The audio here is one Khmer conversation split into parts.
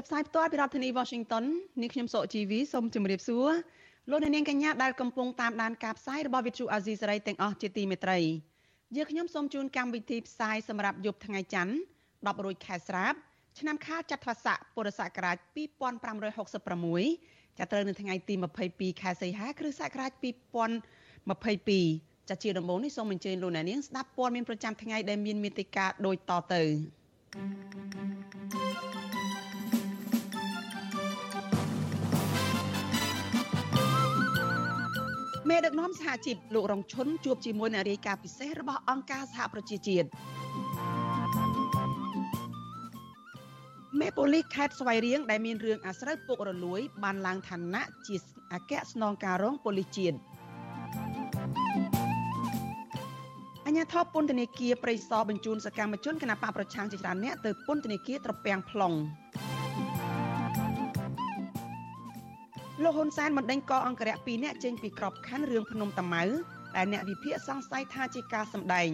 ចាប់ផ្សាយផ្ទាល់ពីរដ្ឋធានី Washington នាងខ្ញុំសកជីវីសូមជម្រាបសួរលោកអ្នកនាងកញ្ញាដែលកំពុងតាមដានការផ្សាយរបស់ Vithu Azisari ទាំងអស់ជាទីមេត្រីយើងខ្ញុំសូមជូនកម្មវិធីផ្សាយសម្រាប់យប់ថ្ងៃច័ន្ទ10រោចខែស្រាប ឆ្នាំខាលចត្វាស័កពុរសករាជ2566ចាប់ត្រូវនៅថ្ងៃទី22ខែសីហាគ្រិស្តសករាជ2022ចាជាដំបូងនេះសូមអញ្ជើញលោកអ្នកនាងស្ដាប់ព័ត៌មានប្រចាំថ្ងៃដែលមានមេតិការដូចតទៅ មេដឹកនាំសហជីពលោករងឈុនជួបជាមួយអ្នករាយការណ៍ពិសេសរបស់អង្គការសហប្រជាជាតិមេប៉ូលីសខេត្តស្វាយរៀងដែលមានរឿងអាស្រូវពុករលួយ បានឡើងឋានៈជាអគ្គស្នងការរងប៉ូលីសជាតិអញ្ញាធិបពន្ធនាគារព្រៃសរបញ្ជូនសកម្មជនគណបកប្រឆាំងជាច្រើនអ្នកទៅពន្ធនាគារត្រពាំង plong លោកហ៊ុនសែនបណ្ដេញកអង្គរៈ2នាក់ចេញពីក្របខ័ណ្ឌរឿងភ្នំតាម៉ៅដែលអ្នកវិភាគសង្ស័យថាជាការសម្ដែង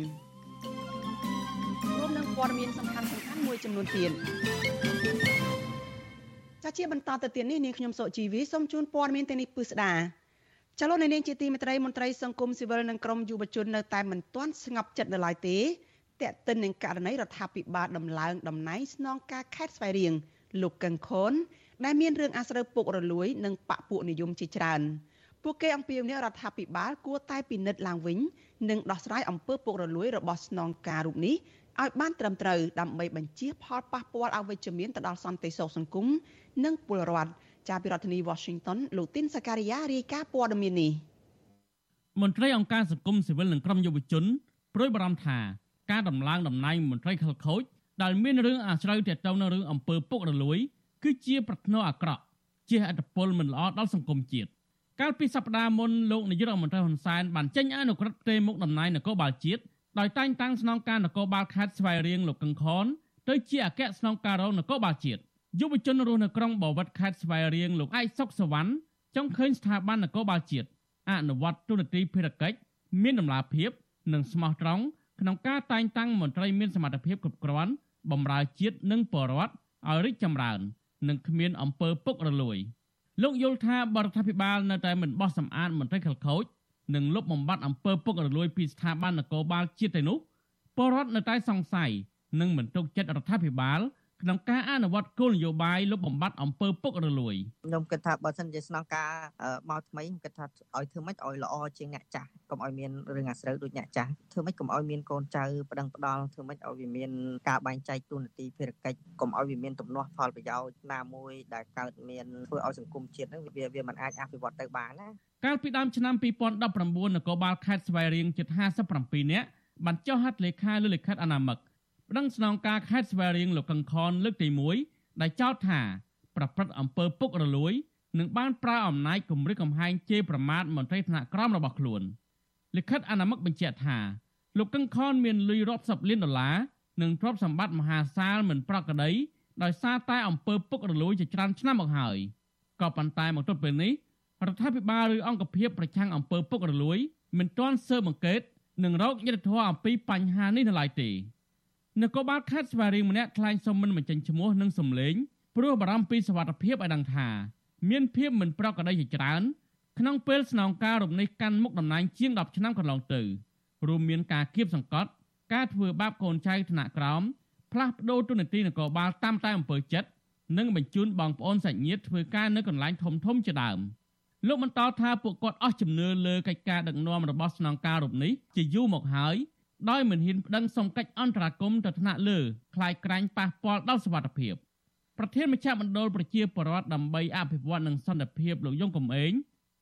រួមនឹងព័ត៌មានសំខាន់សំខាន់មួយចំនួនទៀតចាជាបន្តទៅទៀតនេះនាងខ្ញុំសុជីវីសូមជូនព័ត៌មានទាំងនេះពិស្ដាចលនានាងជាទីមេត្រីមន្ត្រីសង្គមស៊ីវិលនិងក្រមយុវជននៅតែមិនទាន់ស្ងប់ចិត្តនៅឡើយទេតែកតិននឹងករណីរដ្ឋាភិបាលដំឡើងតំណែងស្នងការខេត្តស្វាយរៀងលោកកឹងខុន ដែលមានរឿងអាស្រូវពុករលួយ និងបពពួកនិយមជាច្រើនពួកគេអំពាវនាវរដ្ឋាភិបាលគួរតែពិនិត្យឡើងវិញនិងដោះស្រាយអំពើពុករលួយរបស់ស្នងការរូបនេះឲ្យបានត្រឹមត្រូវដើម្បីបញ្ជាផលប៉ះពាល់អវិជ្ជមានទៅដល់សន្តិសុខសង្គមនិងពលរដ្ឋចាប់ពីរដ្ឋធានី Washington លោកទីនសាការីយ៉ារាយការណ៍ព័ត៌មាននេះមន្ត្រីអង្គការសង្គមស៊ីវិលនិងក្រុមយុវជនប្រួយបារម្ភថាការដំឡើងតំណែងមន្ត្រីខលខូចដែលមានរឿងអាស្រូវទាក់ទងនឹងរឿងអំពើពុករលួយ គឺជាប្រធ្នោអាក្រក់ជាអត្តពលមិនល្អដល់សង្គមជាតិកាលពីសប្តាហ៍មុនលោកនាយករដ្ឋមន្ត្រីហ៊ុនសែនបានចេញអនុក្រឹត្យផ្ទេរមុខតំណែងនគរបាលជាតិដោយតែងតាំងស្នងការនគរបាលខេត្តស្វាយរៀងលោកកឹងខនទៅជាអគ្គស្នងការរងនគរបាលជាតិយុវជនរស់នៅក្រុងបវត្តខេត្តស្វាយរៀងលោកឯកសុកសវណ្ណចង់ឃើញស្ថាប័ននគរបាលជាតិអនុវត្តទូនាទីភារកិច្ចមានដំណាភាព និងស្មោះត្រង់ក្នុងការតែងតាំងមន្ត្រីមានសមត្ថភាពគ្រប់គ្រាន់បម្រើជាតិនិងបរដ្ឋឲ្យរីកចម្រើន និងគ្មានអំពើពុករលួយលោកយល់ថាបរដ្ឋាភិបាលនៅតែមិនបោះសម្អាតមន្ត្រីខលខូចនិងលុបបំបាត់អំពើពុករលួយពីស្ថាប័ននគរបាលជាតិទៅនោះពលរដ្ឋនៅតែសង្ស័យនិងមិនទុកចិត្តរដ្ឋាភិបាល ក្នុងការអនុវត្តគោលនយោបាយលុបបំបាត់អំពើពុករលួយខ្ញុំគិតថាបើសិនជាស្នងការមកថ្មីខ្ញុំគិតថាឲ្យធ្វើម៉េចឲ្យល្អជាងអ្នកចាស់កុំឲ្យមានរឿងអាស្រូវដូចអ្នកចាស់ធ្វើម៉េចកុំឲ្យមានកូនចៅប្តឹងផ្ដាល់ធ្វើម៉េចឲ្យវាមានការបែងចែកទូនាទីភារកិច្ចកុំឲ្យវាមានទំនាស់ផលប្រយោជន៍ណាមួយដែលកើតមានធ្វើឲ្យសង្គមជាតិហ្នឹងវាវាមិនអាចអភិវឌ្ឍទៅបានណាកាលពីដើមឆ្នាំ2019នគរបាលខេត្តស្វាយរៀងជិត57នាក់បានចុះហត្ថលេខាលើលិខិតអនាមិក ប្តឹងស្នងការខេត្តស្វាយរៀងលោកកឹងខនលើកទី1ដែលចោទថា ប្រព្រឹត្តអំពើពុករលួយនិងបានប្រើអំណាចគម្រិតកំហែងជេរប្រមាថមន្ត្រីថ្នាក់ក្រោមរបស់ខ្លួនលិខិតអនាមិកបញ្ជាក់ថាលោកកឹងខនមានលុយរាប់សិបលានដុល្លារនិងទ្រព្យសម្បត្តិមហាសាលមិនប្រក្រតីដោយសារតែអំពើពុករលួយជាច្រើនឆ្នាំមកហើយក៏ប៉ុន្តែមកទល់ពេលនេះរដ្ឋាភិបាលឬអង្គភាពប្រឆាំងអំពើពុករលួយមិនទាន់ស៊ើបអង្កេតនិងរកយុត្តិធម៌អំពីបញ្ហានេះនៅឡើយទេ នគរបាលខេត្តស្វាយរៀងម្នាក់ថ្លែងសុំមិនបញ្ចេញឈ្មោះនិងសម្លេងព្រោះបារម្ភពីសុវត្ថិភាពឲ្យដឹងថាមានភាពមិនប្រក្រតីជាច្រើនក្នុងពេលស្នងការរំនេះកាន់មុខតំណែងជាង10ឆ្នាំកន្លងទៅរួមមានការគៀបសង្កត់ការធ្វើបាបកូនចៅថ្នាក់ក្រោមផ្លាស់ប្ដូរទូនាទីនគរបាលតាមតែអំពើចិត្តនិងបញ្ជូនបងប្អូនសាច់ញាតិធ្វើការនៅកន្លែងធំធំជាដើមលោកបន្តថាពួកគាត់អស់ជំនឿលើកិច្ចការដឹកនាំរបស់ស្នងការរូបនេះជាយូរមកហើយ ដោយមិនហ៊ានប្តឹងសុំកិច្ចអន្តរាគមន៍ទៅថ្នាក់លើខ្លាយក្រាញ់ប៉ះពាល់ដល់សុវត្ថិភាពប្រធានមជ្ឈមណ្ឌលប្រជាពលរដ្ឋដើម្បីអភិវឌ្ឍនិងសន្តិភាពលោកយងកំឯង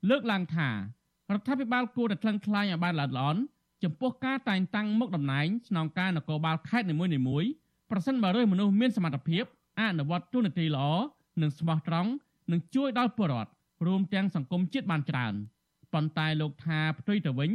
លើកឡើងថារដ្ឋាភិបាលគួរតែថ្លឹងថ្លែងឲ្យបានល្អិតល្អន់ចំពោះការតែងតាំងមុខតំណែងស្នងការនគរបាលខេត្តនីមួយៗប្រសិនបើរើសមនុស្សមានសមត្ថភាពអនុវត្តទូនាទីល្អនិងស្មោះត្រង់នឹងជួយដល់ប្រជាពលរដ្ឋរួមទាំងសង្គមជាតិបានច្រើនប៉ុន្តែលោកថាផ្ទុយទៅវិញ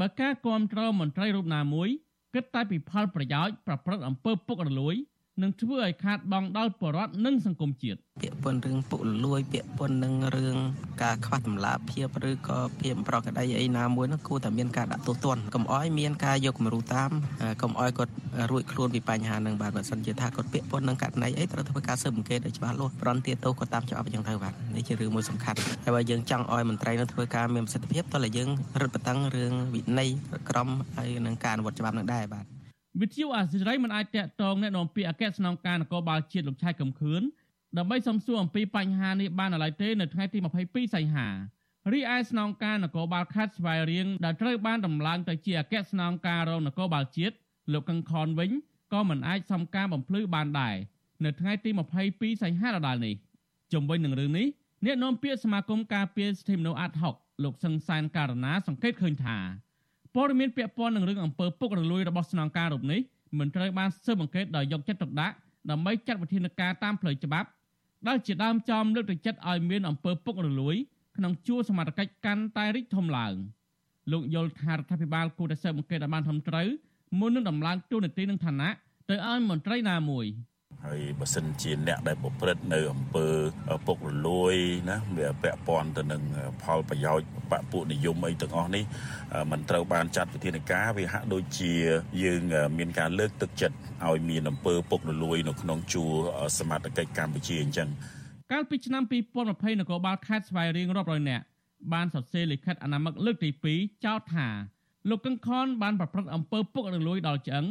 បើការគ្រប់គ្រងមន្ត្រីរូបណាមួយគិតតែពីផលប្រយោជន៍ប្រព្រឹត្តអំពើពុករលួយ នឹងធ្វើឲ្យខាតបង់ដល់ប្រជាពលរដ្ឋនិងសង្គមជាតិពាក្យពន្ធរឿងពុករលួយពាក្យពន្ធនឹងរឿងការខ្វះតម្លាភាពឬក៏ភាពប្រក្រតីអីណាមួយនោះគួរតែមានការដាក់ទោសទណ្ឌកុំអោយមានការយកគំរូតាមកុំអោយគាត់រួចខ្លួនពីបញ្ហានឹងបាទបើសិនជាថាគាត់ពាក្យពន្ធនឹងករណីអីត្រូវធ្វើការស៊ើបអង្កេតឲ្យច្បាស់លាស់ប្រន់ទាទោសគាត់តាមច្បាប់អញ្ចឹងទៅបាទនេះជារឿងមួយសំខាន់ហើយបើយើងចង់អោយមន្ត្រីនឹងធ្វើការមានប្រសិទ្ធភាពតោះតែយើងរឹតបន្តឹងរឿងវិន័យក្រមហើយនឹងការអនុវត្តច្បាប់នឹងដែរបាទ វិទ្យុអាស៊ីសេរីមិនអាចតាក់ទងអ្នកនាំពាក្យអគ្គស្នងការនគរបាលជាតិលោកឆៃកំខឿនដើម្បីសំសួរអំពីបញ្ហានេះបាននៅឡើយទេនៅថ្ងៃទី22សីហារីឯស្នងការនគរបាលខេត្តស្វាយរៀងដែលត្រូវបានដំឡើងទៅជាអគ្គស្នងការរងនគរបាលជាតិលោកកឹងខនវិញក៏មិនអាចសំការបំភ្លឺបានដែរនៅថ្ងៃទី22សីហាដដែលនេះជំវិញនឹងរឿងនេះអ្នកនាំពាក្យសមាគមការពារសិទ្ធិមនុស្សអាត់ហុកលោកសឹងសានការណាសង្កេតឃើញថា ព័ត៌មានពាក់ព័ន្ធនឹងរឿងអំពើពុករលួយរបស់ស្នងការរូបនេះមិនត្រូវបានស៊ើបអង្កេតដោយយកចិត្តទុកដាក់ដើម្បីចាត់វិធានការតាមផ្លូវច្បាប់ដែលជាដើមចំលើកទឹកចិត្តឲ្យមានអំពើពុករលួយក្នុងជួរសមត្ថកិច្ចកាន់តែរីកធំឡើងលោកយល់ថារដ្ឋាភិបាលគួរតែស៊ើបអង្កេតឲ្យបានត្រឹមត្រូវមុននឹងដំឡើងទូនាទីនឹងឋានៈទៅឲ្យមន្ត្រីណាមួយ។ ហើយបើសិនជាអ្នកដែលប្រព្រឹត្តនៅអំពើពុករលួយណាវាពាក់ព័ន្ធទៅនឹងផលប្រយោជន៍បពុនិយមអីទាំងអស់នេះมันត្រូវបានចាត់វិធានការវាហាក់ដូចជាយើងមានការលើកទឹកចិត្តឲ្យមានអំពើពុករលួយនៅក្នុងជួរសមត្ថកិច្ចកម្ពុជាអញ្ចឹងកាលពីឆ្នាំ2020នគរបាលខេត្តស្វាយរៀងរាប់រយនាក់បានសរសេរលិខិតអនាមិកលើកទី2ចោទថាលោកកឹងខនបានប្រព្រឹត្តអំពើពុករលួយដល់ឆ្អឹង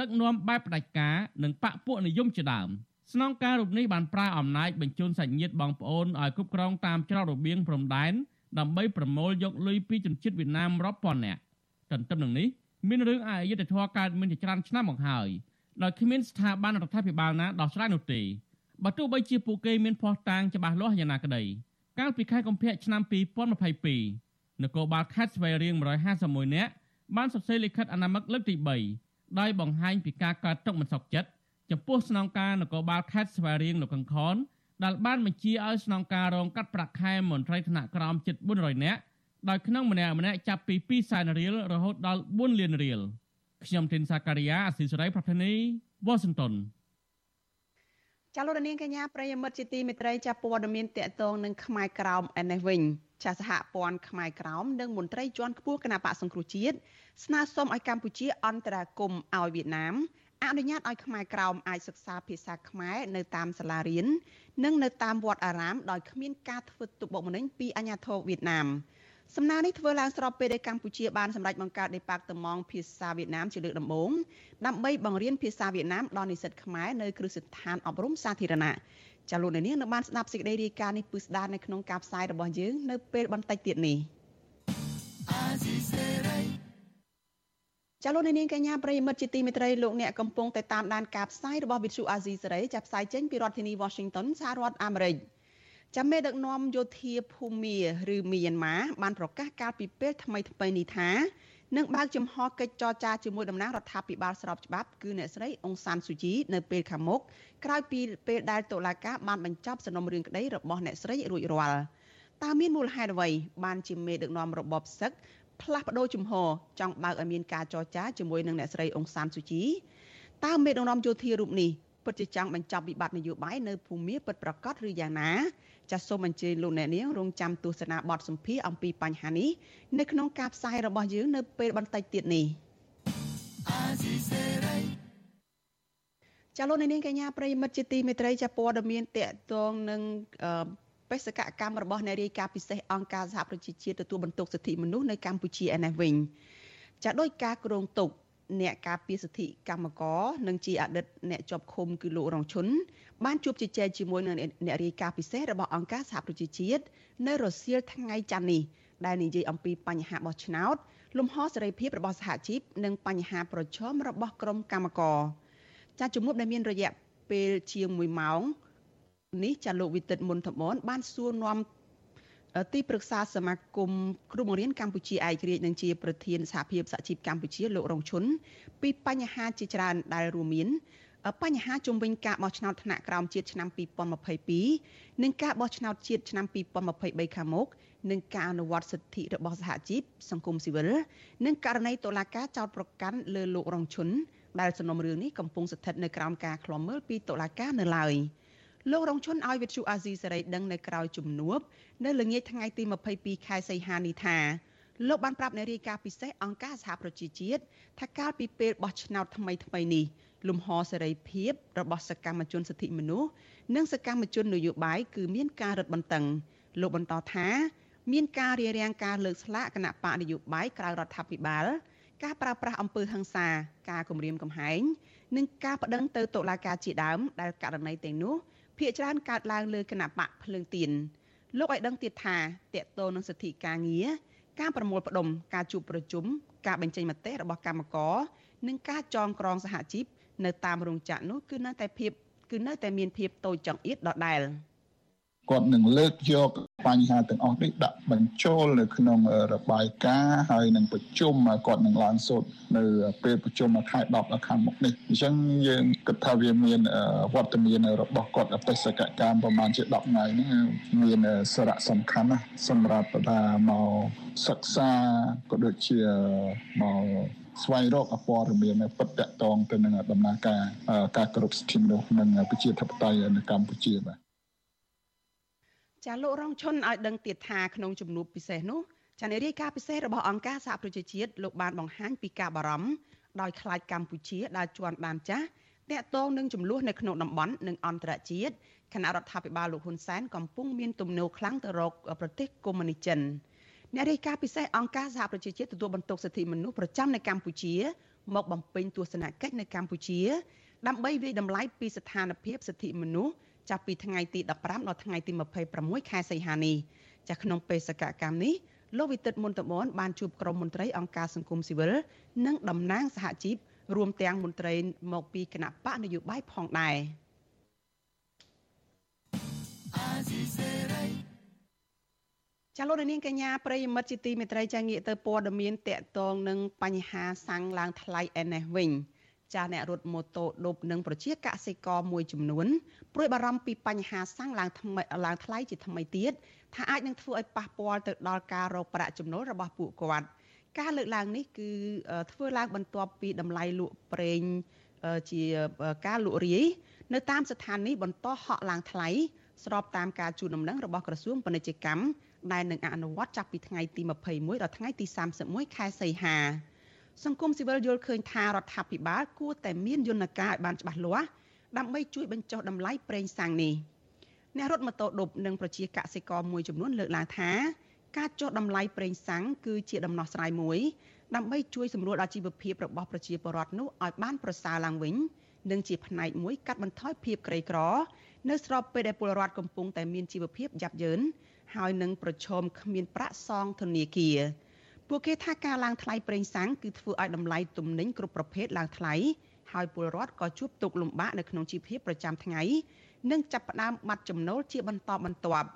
ដឹកនាំបែបផ្ដាច់ការនិងបកពួកនិយមជាដើមស្នងការរូបនេះបានប្រើអំណាចបញ្ជូនសាច់ញាតិបងប្អូនឲ្យគ្រប់គ្រងតាមច្រករបៀងព្រំដែនដើម្បីប្រមូលយកលុយពីជនជាតិវៀតណាមរាប់ពាន់នាក់ទន្ទឹមនឹងនេះមានរឿងអយុត្តិធម៌កើតមានជាច្រើនឆ្នាំមកហើយដោយគ្មានស្ថាប័នរដ្ឋាភិបាលណាដោះស្រាយនោះទេបើទោះបីជាពួកគេមានភ័ស្តុតាងច្បាស់លាស់យ៉ាងណាក្តីកាលពីខែកុម្ភៈឆ្នាំ2022នគរបាលខេត្តស្វាយរៀង151នាក់បានសរសេរលិខិតអនាមិកលើកទី3 ដោយបង្ហាញពីការកើតទុកមិនសុខចិត្តចំពោះស្នងការនគរបាលខេត្តស្វាយរៀងលោកកង្ខនដែលបានបញ្ជាឲ្យស្នងការរងកាត់ប្រាក់ខែមន្ត្រីថ្នាក់ក្រោមជិត400នាក់ដោយក្នុងម្នាក់ម្នាក់ចាប់ពី2សែនរៀលរហូតដល់4លានរៀលខ្ញុំធីនសាការីយ៉ាអស៊ីសេរីប្រធានីវ៉ាស៊ីនតោនចាលោករនាងកញ្ញាប្រិយមិត្តជាទីមេត្រីចាព័ត៌មានតកតងនឹងខ្មែរក្រោមឯនេះវិញ ចាសហព័ន្ធខ្មែរក្រោមនិងមន្ត្រីជាន់ខ្ពស់គណៈបកសង្គ្រោះជាតិស្នើសុំឲ្យកម្ពុជាអន្តរាគមន៍ឲ្យវៀតណាមអនុញ្ញាតឲ្យខ្មែរក្រោមអាចសិក្សាភាសាខ្មែរនៅតាមសាលារៀននិងនៅតាមវត្តអារាមដោយគ្មានការធ្វើទុកបុកម្នេញពីអាជ្ញាធរវៀតណាមសំណើនេះធ្វើឡើងស្របពេលដែលកម្ពុជាបានសម្រេចបង្កើតដេប៉ាតឺម៉ង់ភាសាវៀតណាមជាលើកដំបូងដើម្បីបង្រៀនភាសាវៀតណាមដល់និស្សិតខ្មែរនៅគ្រឹះស្ថានអប់រំសាធារណៈ ចាលោកនាងនៅបានស្ដាប់សេចក្តីរាយការណ៍នេះពិស្ដារនៅក្នុងការផ្សាយរបស់យើងនៅពេលបន្តិចទៀតនេះចាលោកនាងកញ្ញាប្រិយមិត្តជាទីមេត្រីលោកអ្នកកំពុងតែតាមដានការផ្សាយរបស់វិទ្យុអាស៊ីសេរីចាប់ផ្សាយចេញពីរដ្ឋធានី Washington សហរដ្ឋអាមេរិកចាំមេដឹកនាំយោធាភូមាឬមីយ៉ាន់ម៉ាបានប្រកាសកាលពីពេលថ្មីថ្មីនេះថា នឹងបើកចំហកិច្ចចរចាជាមួយតំណាងរដ្ឋាភិបាលស្របច្បាប់គឺអ្នកស្រីអ៊ុងសានស៊ូជីនៅពេលខាងមុខក្រោយពីពេលដែលតុលាការបានបញ្ចប់សំណុំរឿងក្តីរបស់អ្នកស្រីរួចរាល់តើមានមូលហេតុអ្វីបានជាមេដឹកនាំរបបសឹកផ្លាស់ប្ដូរជំហរចង់បើកឲ្យមានការចរចាជាមួយនឹងអ្នកស្រីអ៊ុងសានស៊ូជីតើមេដឹកនាំយោធារូបនេះពិតជាចង់បញ្ចប់វិបត្តិនយោបាយនៅភូមិពិតប្រាកដឬយ៉ាងណា ចាសសូមអញ្ជើញលោកអ្នកនាងរងចាំទស្សនាបទសម្ភាសអំពីបញ្ហានេះនៅក្នុងការផ្សាយរបស់យើងនៅពេលបន្តិចទៀតនេះចាលោកនាងកញ្ញាប្រិមិត្តជាទីមេត្រីចាព័ត៌មានតកតងនឹងបេសកកម្មរបស់អ្នករាយការណ៍ពិសេសអង្គការសហប្រជាជាតិទទួលបន្ទុកសិទ្ធិមនុស្សនៅកម្ពុជាឯនេះវិញចាដោយការគ្រងទុក អ្នកការពារសិទ្ធិកម្មករនិងជាអតីតអ្នកជាប់ឃុំគឺលោករងឈុនបានជួបជជែកជាមួយនឹងអ្នករាយការណ៍ពិសេសរបស់អង្គការសហប្រជាជាតិនៅរសៀលថ្ងៃច័ន្ទនេះដែលនិយាយអំពីបញ្ហាបោះឆ្នោតលំហសេរីភាពរបស់សហជីពនិងបញ្ហាប្រឈមរបស់ក្រុមកម្មករចាជំនួបដែលមានរយៈពេលជាង1ម៉ោងនេះចាលោកវិទិតមុនធមនបានសួរនាំ ទីប្រឹក្សាសមាគមគ្រូបង្រៀនកម្ពុជាឯករាជ្យនិងជាប្រធានសហភាពសហជីពកម្ពុជាលោករងឈុនពីបញ្ហាជាច្រើនដែលរួមមានបញ្ហាជំវិញការបោះឆ្នោតថ្នាក់ក្រោមជាតិឆ្នាំ2022និងការបោះឆ្នោតជាតិឆ្នាំ2023ខាងមុខនិងការអនុវត្តសិទ្ធិរបស់សហជីពសង្គមស៊ីវិលនិងករណីតុលាការចោទប្រកាន់លើលោករងឈុនដែលសំណុំរឿងនេះកំពុងស្ថិតនៅក្រោមការឃ្លាំមើលពីតុលាការនៅឡើយ លោករងឈុនឲ្យវិទ្យុអាស៊ីសេរីដឹងនៅក្រៅជំនួបនៅល្ងាចថ្ងៃទី22ខែសីហានេះថាលោកបានប្រាប់អ្នករាយការណ៍ពិសេសអង្គការសហប្រជាជាតិថាកាលពីពេលបោះឆ្នោតថ្មីថ្មីនេះលំហសេរីភាពរបស់សកម្មជនសិទ្ធិមនុស្សនិងសកម្មជននយោបាយគឺមានការរឹតបន្តឹងលោកបន្តថាមានការរារាំងការលើកស្លាកគណៈបកនយោបាយក្រៅរដ្ឋាភិបាល ការប្រើប្រាស់អំពើហិង្សាការគំរាមកំហែងនិងការប្តឹងទៅតុលាការជាដើមដែលករណីទាំងនោះ ភាគច្រើនកើតឡើងលើគណៈបកភ្លើងទៀនលោកឲ្យដឹងទៀតថាតកតោនឹងសិទ្ធិការងារការប្រមូលផ្ដុំការជួបប្រជុំការបញ្ចេញមតិរបស់កម្មករនិងការចងក្រងសហជីពនៅតាមរោងចក្រនោះគឺនៅតែភាពគឺនៅតែមានភាពតូចចង្អៀតដដែល។ គាត់នឹងលើកយកបញ្ហាទាំងអស់នេះដាក់បញ្ចូលនៅក្នុងរបាយការណ៍ហើយនឹងប្រជុំគាត់នឹងឡើងសូត្រនៅពេលប្រជុំខែ10ខាងមុខនេះអញ្ចឹងយើងគិតថាវាមានវត្តមានរបស់គាត់បេសកកម្មប្រហែលជា10ថ្ងៃនេះមានសារៈសំខាន់ណាស់សម្រាប់ថាមកសិក្សាក៏ដូចជាមកស្វែងរកអព័ត៌មានពិតតកតងទៅនឹងដំណើរការការគ្រប់សិទ្ធិមនុស្សនិងប្រជាធិបតេយ្យនៅកម្ពុជាបាទ ចាលោករងឈុនឲ្យដឹងទៀតថាក្នុងជំនួបពិសេសនោះចានារីការពិសេសរបស់អង្គការសហប្រជាជាតិលោកបានបង្ហាញពីការបារម្ភដោយខ្លាចកម្ពុជាដែលជន់បានចាស់តាក់ទងនឹងចំនួននៅក្នុងតំបន់និងអន្តរជាតិគណៈរដ្ឋាភិបាលលោកហ៊ុនសែនកំពុងមានទំនោរខ្លាំងទៅរកប្រទេសកុម្មុយនីចិនអ្នករាយការណ៍ពិសេសអង្គការសហប្រជាជាតិទទួលបន្ទុកសិទ្ធិមនុស្សប្រចាំនៅកម្ពុជា មកបំពេញទស្សនកិច្ចនៅកម្ពុជា ដើម្បីវិយតម្លៃពីស្ថានភាពសិទ្ធិមនុស្ស ចាប់ពីថ្ងៃទី15ដល់ថ្ងៃទី26ខែសីហានេះចាស់ក្នុងបេសកកម្មនេះលោកវិទិតមុនតមនបានជួបក្រុមមន្ត្រីអង្គការសង្គមស៊ីវិលនិងតំណាងសហជីពរួមទាំងមន្ត្រីមកពីគណៈបកនយោបាយផងដែរចាលោកនាងកញ្ញាប្រិយមិត្តជាទីមេត្រីចាងាកទៅព័ត៌មានតកតងនឹងបញ្ហាសាំងឡើងថ្លៃឯនេះវិញ ចាស់អ្នករត់ម៉ូតូឌុបនិងប្រជាកសិករមួយចំនួនព្រួយបារម្ភពីបញ្ហាសាំងឡើងថ្មីឡើងថ្លៃជាថ្មីទៀតថាអាចនឹងធ្វើឲ្យប៉ះពាល់ទៅដល់ការរកប្រាក់ចំណូលរបស់ពួកគាត់ការលើកឡើងនេះគឺធ្វើឡើងបន្ទាប់ពីតម្លៃលក់ប្រេងជាការលក់រាយនៅតាមស្ថានីយ៍បន្តហក់ឡើងថ្លៃស្របតាមការជូនដំណឹងរបស់ក្រសួងពាណិជ្ជកម្មដែលនឹងអនុវត្តចាប់ពីថ្ងៃទី21ដល់ថ្ងៃទី31ខែសីហា សង្គមស៊ីវិលយល់ឃើញថារដ្ឋាភិបាលគួរតែមានយន្តការឲ្យបានច្បាស់លាស់ដើម្បីជួយបញ្ចុះតម្លៃប្រេងសាំងនេះអ្នករត់ម៉ូតូឌុបនិងប្រជាកសិករមួយចំនួនលើកឡើងថាការចុះតម្លៃប្រេងសាំងគឺជាដំណោះស្រាយមួយដើម្បីជួយសម្រួលដល់ជីវភាពរបស់ប្រជាពលរដ្ឋនោះឲ្យបានប្រសើរឡើងវិញនិងជាផ្នែកមួយកាត់បន្ថយភាពក្រីក្រ នៅស្របពេលដែលពលរដ្ឋកំពុងតែមានជីវភាពយ៉ាប់យ៉ឺនហើយនឹងប្រឈមគ្មានប្រាក់សងធនាគារ ពួកគេថាការឡើងថ្លៃប្រេងសាំងគឺធ្វើឲ្យតម្លៃទំនិញគ្រប់ប្រភេទឡើងថ្លៃហើយពលរដ្ឋក៏ជួបទុក្ខលំបាកនៅក្នុងជីវភាពប្រចាំថ្ងៃនិងចាប់ផ្ដើមបាត់ចំណូលជាបន្តបន្ទាប់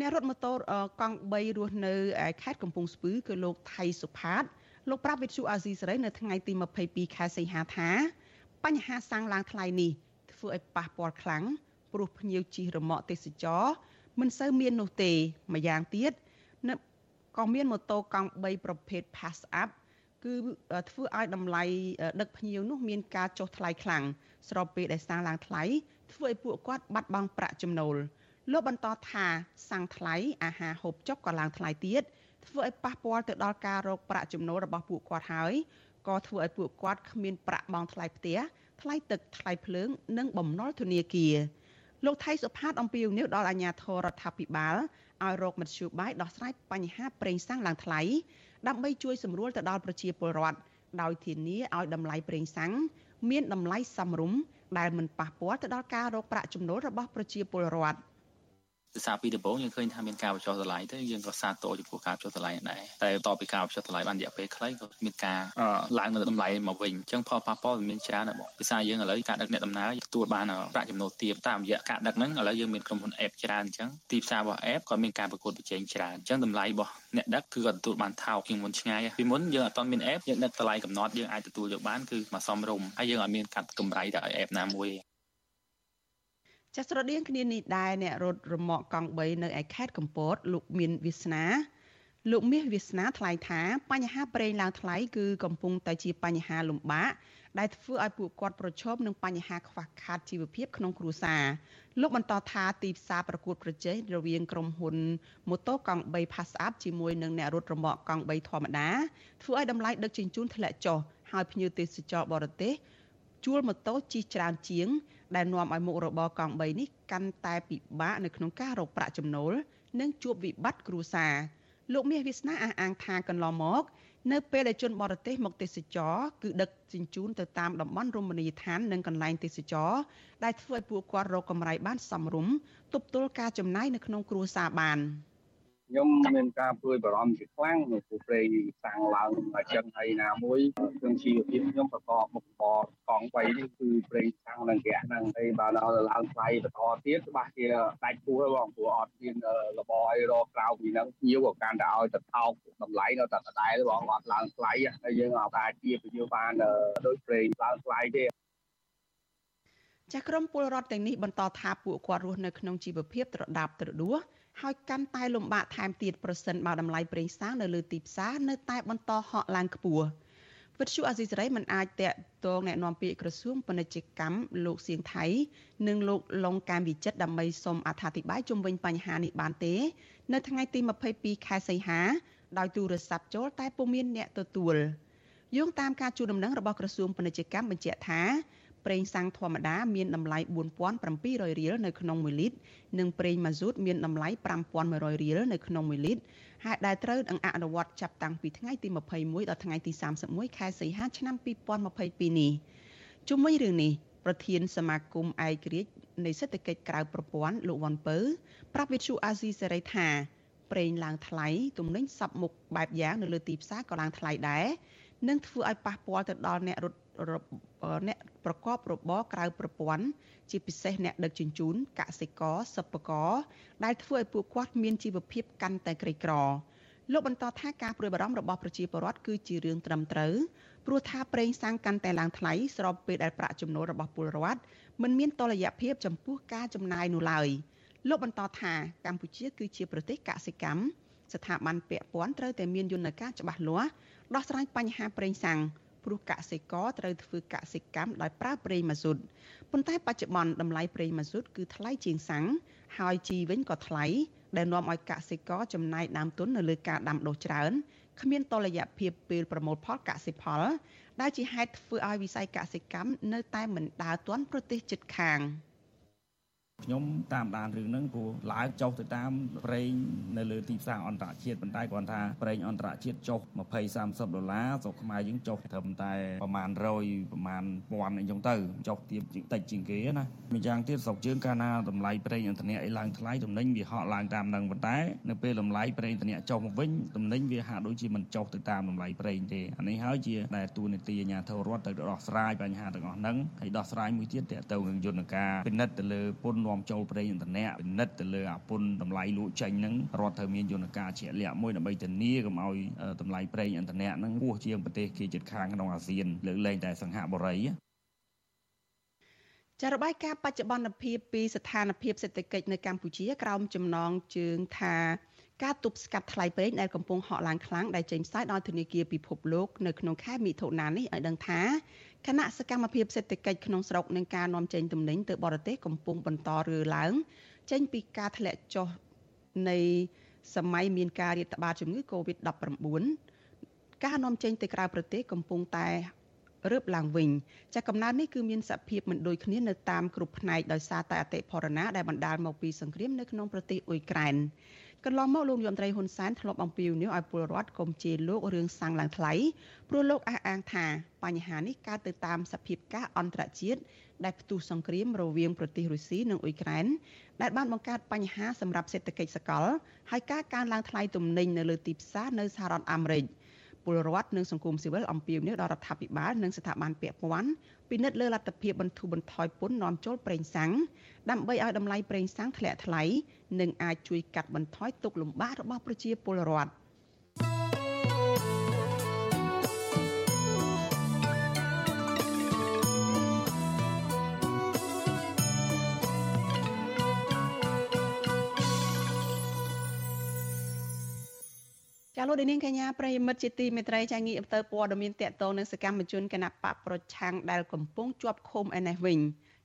អ្នករត់ម៉ូតូកង់3រស់នៅខេត្តកំពង់ស្ពឺគឺលោកថៃសុផាតលោកប្រាប់វិទ្យុអាស៊ីសេរីនៅថ្ងៃទី22ខែសីហាថាបញ្ហាសាំងឡើងថ្លៃនេះធ្វើឲ្យប៉ះពាល់ខ្លាំងព្រោះភ្ញៀវជិះរមាក់ទេសចរមិនសូវមាននោះទេម្យ៉ាងទៀតនៅ ក៏មានម៉ូតូកង់3ប្រភេទ Pass Up គឺធ្វើឲ្យតម្លៃដឹកភ្ញៀវនោះមានការចុះថ្លៃខ្លាំងស្របពេលដែលសាំងឡើងថ្លៃធ្វើឲ្យពួកគាត់បាត់បង់ប្រាក់ចំណូលលោកបន្តថាសាំងថ្លៃអាហារហូបចុកក៏ឡើងថ្លៃទៀតធ្វើឲ្យប៉ះពាល់ទៅដល់ការរកប្រាក់ចំណូលរបស់ពួកគាត់ហើយក៏ធ្វើឲ្យពួកគាត់គ្មានប្រាក់បង់ថ្លៃផ្ទះថ្លៃទឹកថ្លៃភ្លើង និងបំណុលធនាគារលោកថៃសុផាតអំពីវនីវដល់អាជ្ញាធររដ្ឋាភិបាល ឲ្យរកមធ្យោបាយដោះស្រាយបញ្ហាប្រេងសាំងឡើងថ្លៃដើម្បីជួយសម្រួលទៅដល់ប្រជាពលរដ្ឋដោយធានាឲ្យតម្លៃប្រេងសាំងមានតម្លៃសមរម្យដែលមិនប៉ះពាល់ទៅដល់ការរកប្រាក់ចំណូលរបស់ប្រជាពលរដ្ឋ ភាសាពីដំបូងយើងឃើញថាមានការបញ្ចុះតម្លៃទៅយើងក៏សាទរចំពោះការបញ្ចុះតម្លៃដែរតែបន្ទាប់ពីការបញ្ចុះតម្លៃបានរយៈពេលខ្លីក៏មានការឡើងនៅតម្លៃមកវិញអញ្ចឹងផលប៉ះពាល់វាមានច្រើនណាស់បងភាសាយើងឥឡូវការដឹកអ្នកដំណើរទទួលបានប្រាក់ចំណូលទាបតាមរយៈការដឹកហ្នឹងឥឡូវយើងមានក្រុមហ៊ុន app ច្រើនអញ្ចឹងទីផ្សាររបស់ app ក៏មានការប្រកួតប្រជែងច្រើនអញ្ចឹងតម្លៃរបស់អ្នកដឹកគឺគាត់ទទួលបានថោកជាងមុនឆ្ងាយពីមុនយើងអត់ទាន់មាន app យើងដឹកតម្លៃកំណត់យើងអាចទទួលយកបានគឺមកសមរម្យហើយយើងអត់មានកាត់កម្រៃទៅឲ្យ app ណាមួយ ចាស្រដៀងគ្នានេះដែរអ្នករត់រមាក់កង់3នៅឯខេត្តកំពតលោកមានវាសនាលោកមាសវាសនាថ្លែងថាបញ្ហាប្រេងឡើងថ្លៃគឺកំពុងតែជាបញ្ហាលំបាកដែលធ្វើឲ្យពួកគាត់ប្រឈមនឹងបញ្ហាខ្វះខាតជីវភាពក្នុងគ្រួសារលោកបន្តថាទីផ្សារប្រកួតប្រជែងរវាងក្រុមហ៊ុនម៉ូតូកង់3 Pass Up ជាមួយនឹងអ្នករត់រមាក់កង់3ធម្មតាធ្វើឲ្យតម្លៃដឹកជញ្ជូនធ្លាក់ចុះហើយភ្ញៀវទេសចរបរទេសជួលម៉ូតូជិះច្រើនជាង ដែលនាំឲ្យមុខរបរកង់3នេះកាន់តែពិបាកនៅក្នុងការរកប្រាក់ចំណូលនិងជួបវិបត្តិគ្រួសារលោកមាសវាសនាអះអាងថាកន្លងមកនៅពេលដែលជនបរទេសមកទេសចរគឺដឹកជញ្ជូនទៅតាមតំបន់រមណីយដ្ឋាននិងកន្លែងទេសចរដែលធ្វើឲ្យពួកគាត់រកកម្រៃបានសមរម្យទប់ទល់ការចំណាយនៅក្នុងគ្រួសារបាន។ ខ្ញុំមានការព្រួយបារម្ភជាខ្លាំងនៅព្រោះប្រេងសាំងឡើងអញ្ចឹងហើយណាមួយគ្រឿងជីវភាពខ្ញុំប្រកបមុខរបរកង់3នេះគឺប្រេងសាំងនិងហ្គាសហ្នឹងហើយបើដល់ឡើងថ្លៃបន្តទៀតច្បាស់ជាដាច់ពោះបងព្រោះអត់មានរបរអីរកក្រៅពីហ្នឹងញៀវក៏កាន់តែឲ្យទៅថោកតម្លៃនៅតែដដែលបងអត់ឡើងថ្លៃហើយយើងអាចជាពញាបានដោយប្រេងឡើងថ្លៃទេចាស់ក្រុមពលរដ្ឋទាំងនេះបន្តថាពួកគាត់រស់នៅក្នុងជីវភាពត្រដាបត្រដួស ហើយកាន់តែលំបាកថែមទៀតប្រសិនបើតម្លៃប្រេងសាំងនៅលើទីផ្សារនៅតែបន្តហក់ឡើងខ្ពស់វិទ្យុអាស៊ីសេរីមិនអាចតាក់ទងแนะនាំពាក្យក្រសួងពាណិជ្ជកម្មលោកសៀងថៃនិងលោកលងកាមវិចិត្រដើម្បីសូមអធិប្បាយជុំវិញបញ្ហានេះបានទេ នៅថ្ងៃទី22ខែសីហាដោយទូរស័ព្ទចូលតែពុំមានអ្នកទទួលយោងតាមការជួលដំណឹងរបស់ក្រសួងពាណិជ្ជកម្មបញ្ជាក់ថា ប្រេងសាំងធម្មតាមានតម្លៃ4700រៀលនៅក្នុង1លីត្រនិងប្រេងម៉ាស៊ូតមានតម្លៃ5100រៀលនៅក្នុង1លីត្រហើយដែលត្រូវនឹងអនុវត្តចាប់តាំងពីថ្ងៃទី21ដល់ថ្ងៃទី31ខែសីហាឆ្នាំ2022នេះជុំវិញរឿងនេះប្រធានសមាគមឯករាជ្យនៃសេដ្ឋកិច្ចក្រៅប្រព័ន្ធលោកវ៉ាន់ពៅប្រាប់វិទ្យុអាស៊ីសេរីថាប្រេងឡើងថ្លៃទំនិញសັບមុខបែបយ៉ាងនៅលើទីផ្សារក៏ឡើងថ្លៃដែរនឹងធ្វើឲ្យប៉ះពាល់ទៅដល់អ្នករត់អ្នក ប្រកបរបរក្រៅប្រព័ន្ធជាពិសេសអ្នកដឹកជញ្ជូនកសិករសិប្បករដែលធ្វើឲ្យពួកគាត់មានជីវភាពកាន់តែក្រីក្រលោកបន្តថាការព្រួយបារម្ភរបស់ប្រជាពលរដ្ឋគឺជារឿងត្រឹមត្រូវព្រោះថាប្រេងសាំងកាន់តែឡើងថ្លៃស្របពេលដែលប្រាក់ចំណូលរបស់ពលរដ្ឋមិនមានតុល្យភាពចំពោះការចំណាយនោះឡើយលោកបន្តថាកម្ពុជាគឺជាប្រទេសកសិកម្មស្ថាប័នពាក់ព័ន្ធត្រូវតែមានយន្តការច្បាស់លាស់ដោះស្រាយបញ្ហាប្រេងសាំង ព្រោះកសិករត្រូវធ្វើកសិកម្មដោយប្រើប្រេងម៉ាស៊ូតប៉ុន្តែបច្ចុប្បន្នតម្លៃប្រេងម៉ាស៊ូតគឺថ្លៃជាងសាំងហើយជីវិញក៏ថ្លៃដែលនាំឲ្យកសិករចំណាយដើមទុននៅលើការដាំដុះច្រើនគ្មានតលយៈភាពពេលប្រមូលផលកសិផល ដែលជាហេតុធ្វើឲ្យវិស័យកសិកម្មនៅតែមិនដើរទាន់ប្រទេសជិតខាង។ ខ្ញុំតាមដានរឿងហ្នឹងព្រោះឡើងចុះទៅតាមប្រេងនៅលើទីផ្សារអន្តរជាតិប៉ុន្តែគ្រាន់ថាប្រេងអន្តរជាតិចុះ20 30ដុល្លារស្រុកខ្មែរយើងចុះត្រឹមតែប្រហែល100ប្រហែល1000អីចឹងទៅចុះទៀបតិចជាងគេណាម្យ៉ាងទៀតស្រុកយើងកាលណាតម្លៃប្រេងឥន្ធនៈអីឡើងថ្លៃតំណែងវាហក់ឡើងតាមនឹងប៉ុន្តែនៅពេលតម្លៃប្រេងឥន្ធនៈចុះមកវិញតំណែងវាហាក់ដូចជាមិនចុះទៅតាមតម្លៃប្រេងទេអានេះហើយជាដែលទូនីតិអាជ្ញាធររដ្ឋទៅដោះស្រាយបញ្ហាទាំងអស់ហ្នឹងហើយដោះស្រាយមួយទៀតតទៅនឹងយន្តការពិនិត្យទៅលើពន្ធនាំចូលប្រេងឥន្ធនៈពិនិត្យទៅលើអាពុនតម្លៃលក់ចេញហ្នឹងរដ្ឋត្រូវមានយន្តការជាក់លាក់មួយដើម្បីធានាកុំឲ្យតម្លៃប្រេងឥន្ធនៈហ្នឹងហួសជាងប្រទេសគេជិតខាងក្នុងអាស៊ានលើកលែងតែសង្ហបុរីចារបាយការណ៍បច្ចុប្បន្នភាពពីស្ថានភាពសេដ្ឋកិច្ចនៅកម្ពុជាក្រោមចំណងជើងថា ការទប់ស្កាត់ថ្លៃប្រេងដែលកំពុងហក់ឡើងខ្លាំងដែលចេញផ្សាយដោយធនាគារពិភពលោកនៅក្នុងខែមិថុនានេះឲ្យដឹងថាគណៈសកម្មភាពសេដ្ឋកិច្ចក្នុងស្រុកនិងការនាំចេញទំនិញទៅបរទេសកំពុងបន្តរឿឡើង ចេញពីការធ្លាក់ចុះនៃសម័យមានការរាតត្បាតជំងឺ Covid-19 ការនាំចេញទៅក្រៅប្រទេសកំពុងតែរើបឡើងវិញចាកំណើននេះគឺមានសភាពមិនដូចគ្នានៅតាមគ្រប់ផ្នែកដោយសារតែអតិផរណាដែលបណ្ដាលមកពីសង្គ្រាមនៅក្នុងប្រទេសអ៊ុយក្រែន កន្លងមកលោកយមត្រីហ៊ុនសែនធ្លាប់អំពាវនាវឲ្យពលរដ្ឋកុំជេរលោករឿងសាំងឡើងថ្លៃព្រោះលោកអះអាងថាបញ្ហានេះកើតទៅតាមសភាពការអន្តរជាតិដែលផ្ទុះសង្គ្រាមរវាងប្រទេសរុស្ស៊ីនិងអ៊ុយក្រែនដែលបានបង្កើតបញ្ហាសម្រាប់សេដ្ឋកិច្ចសកលហើយការកើនឡើងថ្លៃទំនិញនៅលើទីផ្សារនៅសហរដ្ឋអាមេរិក ពលរដ្ឋនិងសង្គមស៊ីវិលអំពាវនាវដល់រដ្ឋាភិបាលនិងស្ថាប័នពាក់ព័ន្ធពិនិត្យលើលទ្ធភាពបន្ធូរបន្ថយពន្ធនាំចូលប្រេងសាំងដើម្បីឲ្យតម្លៃប្រេងសាំងធ្លាក់ថ្លៃនិងអាចជួយកាត់បន្ថយទុក្ខលំបាករបស់ប្រជាពលរដ្ឋ។ ចាលោកនាងកញ្ញាប្រិយមិត្តជាទីមេត្រីចាងាកទៅព័ត៌មានតកតងនឹងសកម្មជនគណៈបកប្រឆាំងដែលកំពុងជាប់ឃុំឯនេះវិញ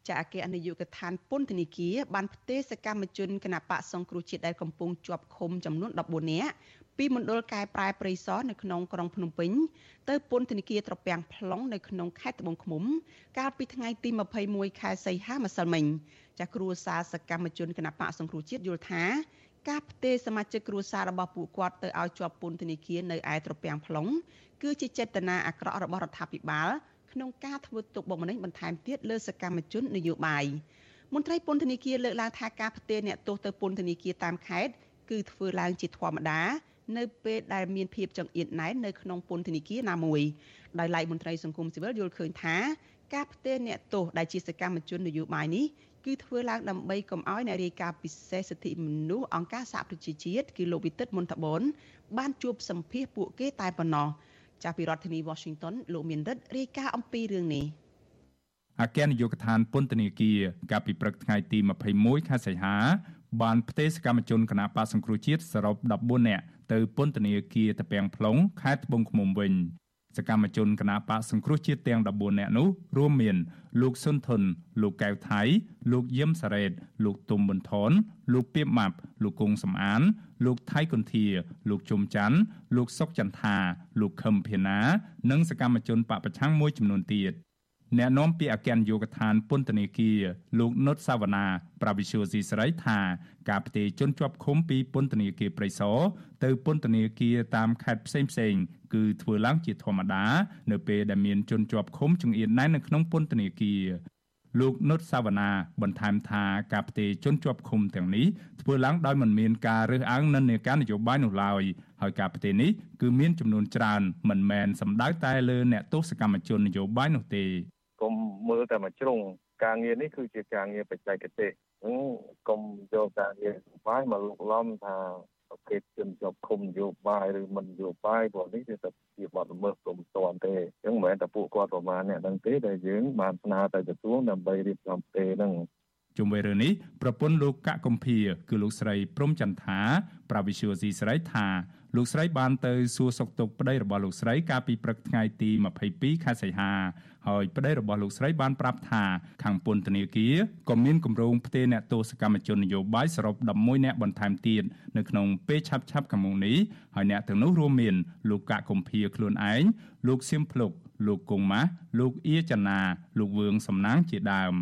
ចាអគ្គនាយកដ្ឋានពន្ធនាគារបានផ្ទេរសកម្មជនគណៈបកសង្គ្រោះជាតិដែលកំពុងជាប់ឃុំចំនួន14នាក់ពីមណ្ឌលកែប្រែព្រៃសរនៅក្នុងក្រុងភ្នំពេញទៅពន្ធនាគារត្រពាំង plong នៅក្នុងខេត្តត្បូងឃ្មុំ កាលពីថ្ងៃទី21ខែសីហាម្សិលមិញចាគ្រួសារសកម្មជនគណៈបកសង្គ្រោះជាតិយល់ថា ការផ្ទេរសមាជិកគ្រួសាររបស់ពួកគាត់ទៅឲ្យជាប់ពន្ធនាគារនៅឯត្រពាំង plong គឺជាចេតនាអាក្រក់របស់រដ្ឋាភិបាលក្នុងការធ្វើទុកបុកម្នេញបន្ថែមទៀតលើសកម្មជននយោបាយមន្ត្រីពន្ធនាគារលើកឡើងថាការផ្ទេរអ្នកទោសទៅពន្ធនាគារតាមខេត្តគឺធ្វើឡើងជាធម្មតានៅពេលដែលមានភាពចង្អៀតណែននៅក្នុងពន្ធនាគារណាមួយដោយឡែកមន្ត្រីសង្គមស៊ីវិលយល់ឃើញថាការផ្ទេរអ្នកទោសដែលជាសកម្មជននយោបាយនេះ គឺធ្វើឡើងដើម្បីកុំឲ្យអ្នករាយការណ៍ពិសេសសិទ្ធិមនុស្សអង្គការសហប្រជាជាតិគឺលោកវិទិតមុនតបនបានជួបសម្ភាសពួកគេតែប៉ុណ្ណោះចាស់ពីរដ្ឋធានី Washington លោកមានរិទ្ធរាយការណ៍អំពីរឿងនេះអគ្គនាយកដ្ឋានពន្ធនាគារកាលពីព្រឹកថ្ងៃទី21ខែសីហាបានផ្ទេរសកម្មជនគណបកសង្គ្រោះជាតិសរុប14នាក់ទៅពន្ធនាគារតាពាំង plong ខេត្តត្បូងឃ្មុំវិញ សកម្មជនគណបកសង្គ្រោះជាតិទាំង14នាក់នោះរួមមានលោកសុនធុនលោកកែវថៃ លោកយឹមសារ៉េត លោកទុំប៊ុនថនលោកពីបម៉ាប់លោកគង់សំអាន លោកថៃកុនធា លោកជុំច័ន្ទលោកសុកចន្ទថា លោកខឹមភាណា និងសកម្មជនបពប្រឆាំងមួយចំនួនទៀត អ្នកនាំពាក្យអគ្គនាយកដ្ឋានពន្ធនាគារលោកនុតសាវណ្ណាប្រាវិសុយស៊ីស្រីថាការផ្ទេរជនជាប់ឃុំពីពន្ធនាគារព្រៃសរទៅពន្ធនាគារតាមខេត្តផ្សេងផ្សេងគឺធ្វើឡើងជាធម្មតានៅពេលដែលមានជនជាប់ឃុំចង្អៀតណែននៅក្នុងពន្ធនាគារលោកនុតសាវណ្ណាបន្ថែមថាការផ្ទេរជនជាប់ឃុំទាំងនេះធ្វើឡើងដោយមិនមានការរើសអើងនិន្នាការនយោបាយនោះឡើយហើយការផ្ទេរនេះគឺមានចំនួនច្រើនមិនមែនសំដៅតែលើអ្នកទោសកម្មជននយោបាយនោះទេ កុំមើលតែមួយជ្រុងការងារនេះគឺជាការងារបច្ចេកទេសអញ្ចឹងកុំយកការងារបាយមកលុកឡំថាប្រភេទជនជាប់ឃុំនយោបាយឬមិននយោបាយព្រោះនេះវាទៅជាបទល្មើសព្រមតនទេអញ្ចឹងមិនមែនតែពួកគាត់ប្រមាណអ្នកហ្នឹងទេដែលយើងបានស្នើទៅក្រសួងដើម្បីរៀបចំទេហ្នឹង ជុំវិញរឿងនេះប្រពន្ធលោកកកកំភៀគឺលោកស្រីព្រំចន្ទថាប្រាវិសុយស៊ីស្រីថាលោកស្រីបានទៅសួរសុខទុក្ខប្តីរបស់លោកស្រីកាលពីព្រឹកថ្ងៃទី22ខែសីហាហើយប្តីរបស់លោកស្រីបានប្រាប់ថាខាងពន្ធនាគារក៏មានគម្រោងផ្ទេរអ្នកទោសកម្មជននយោបាយសរុប11នាក់បន្ថែមទៀតនៅក្នុងពេលឆាប់ឆាប់ខាងមុខនេះហើយអ្នកទាំងនោះរួមមានលោកកកកំភៀខ្លួនឯងលោកសៀមភ្លុកលោកគង់ម៉ាស់លោកអៀចនាលោកវឿងសំណាងជាដើម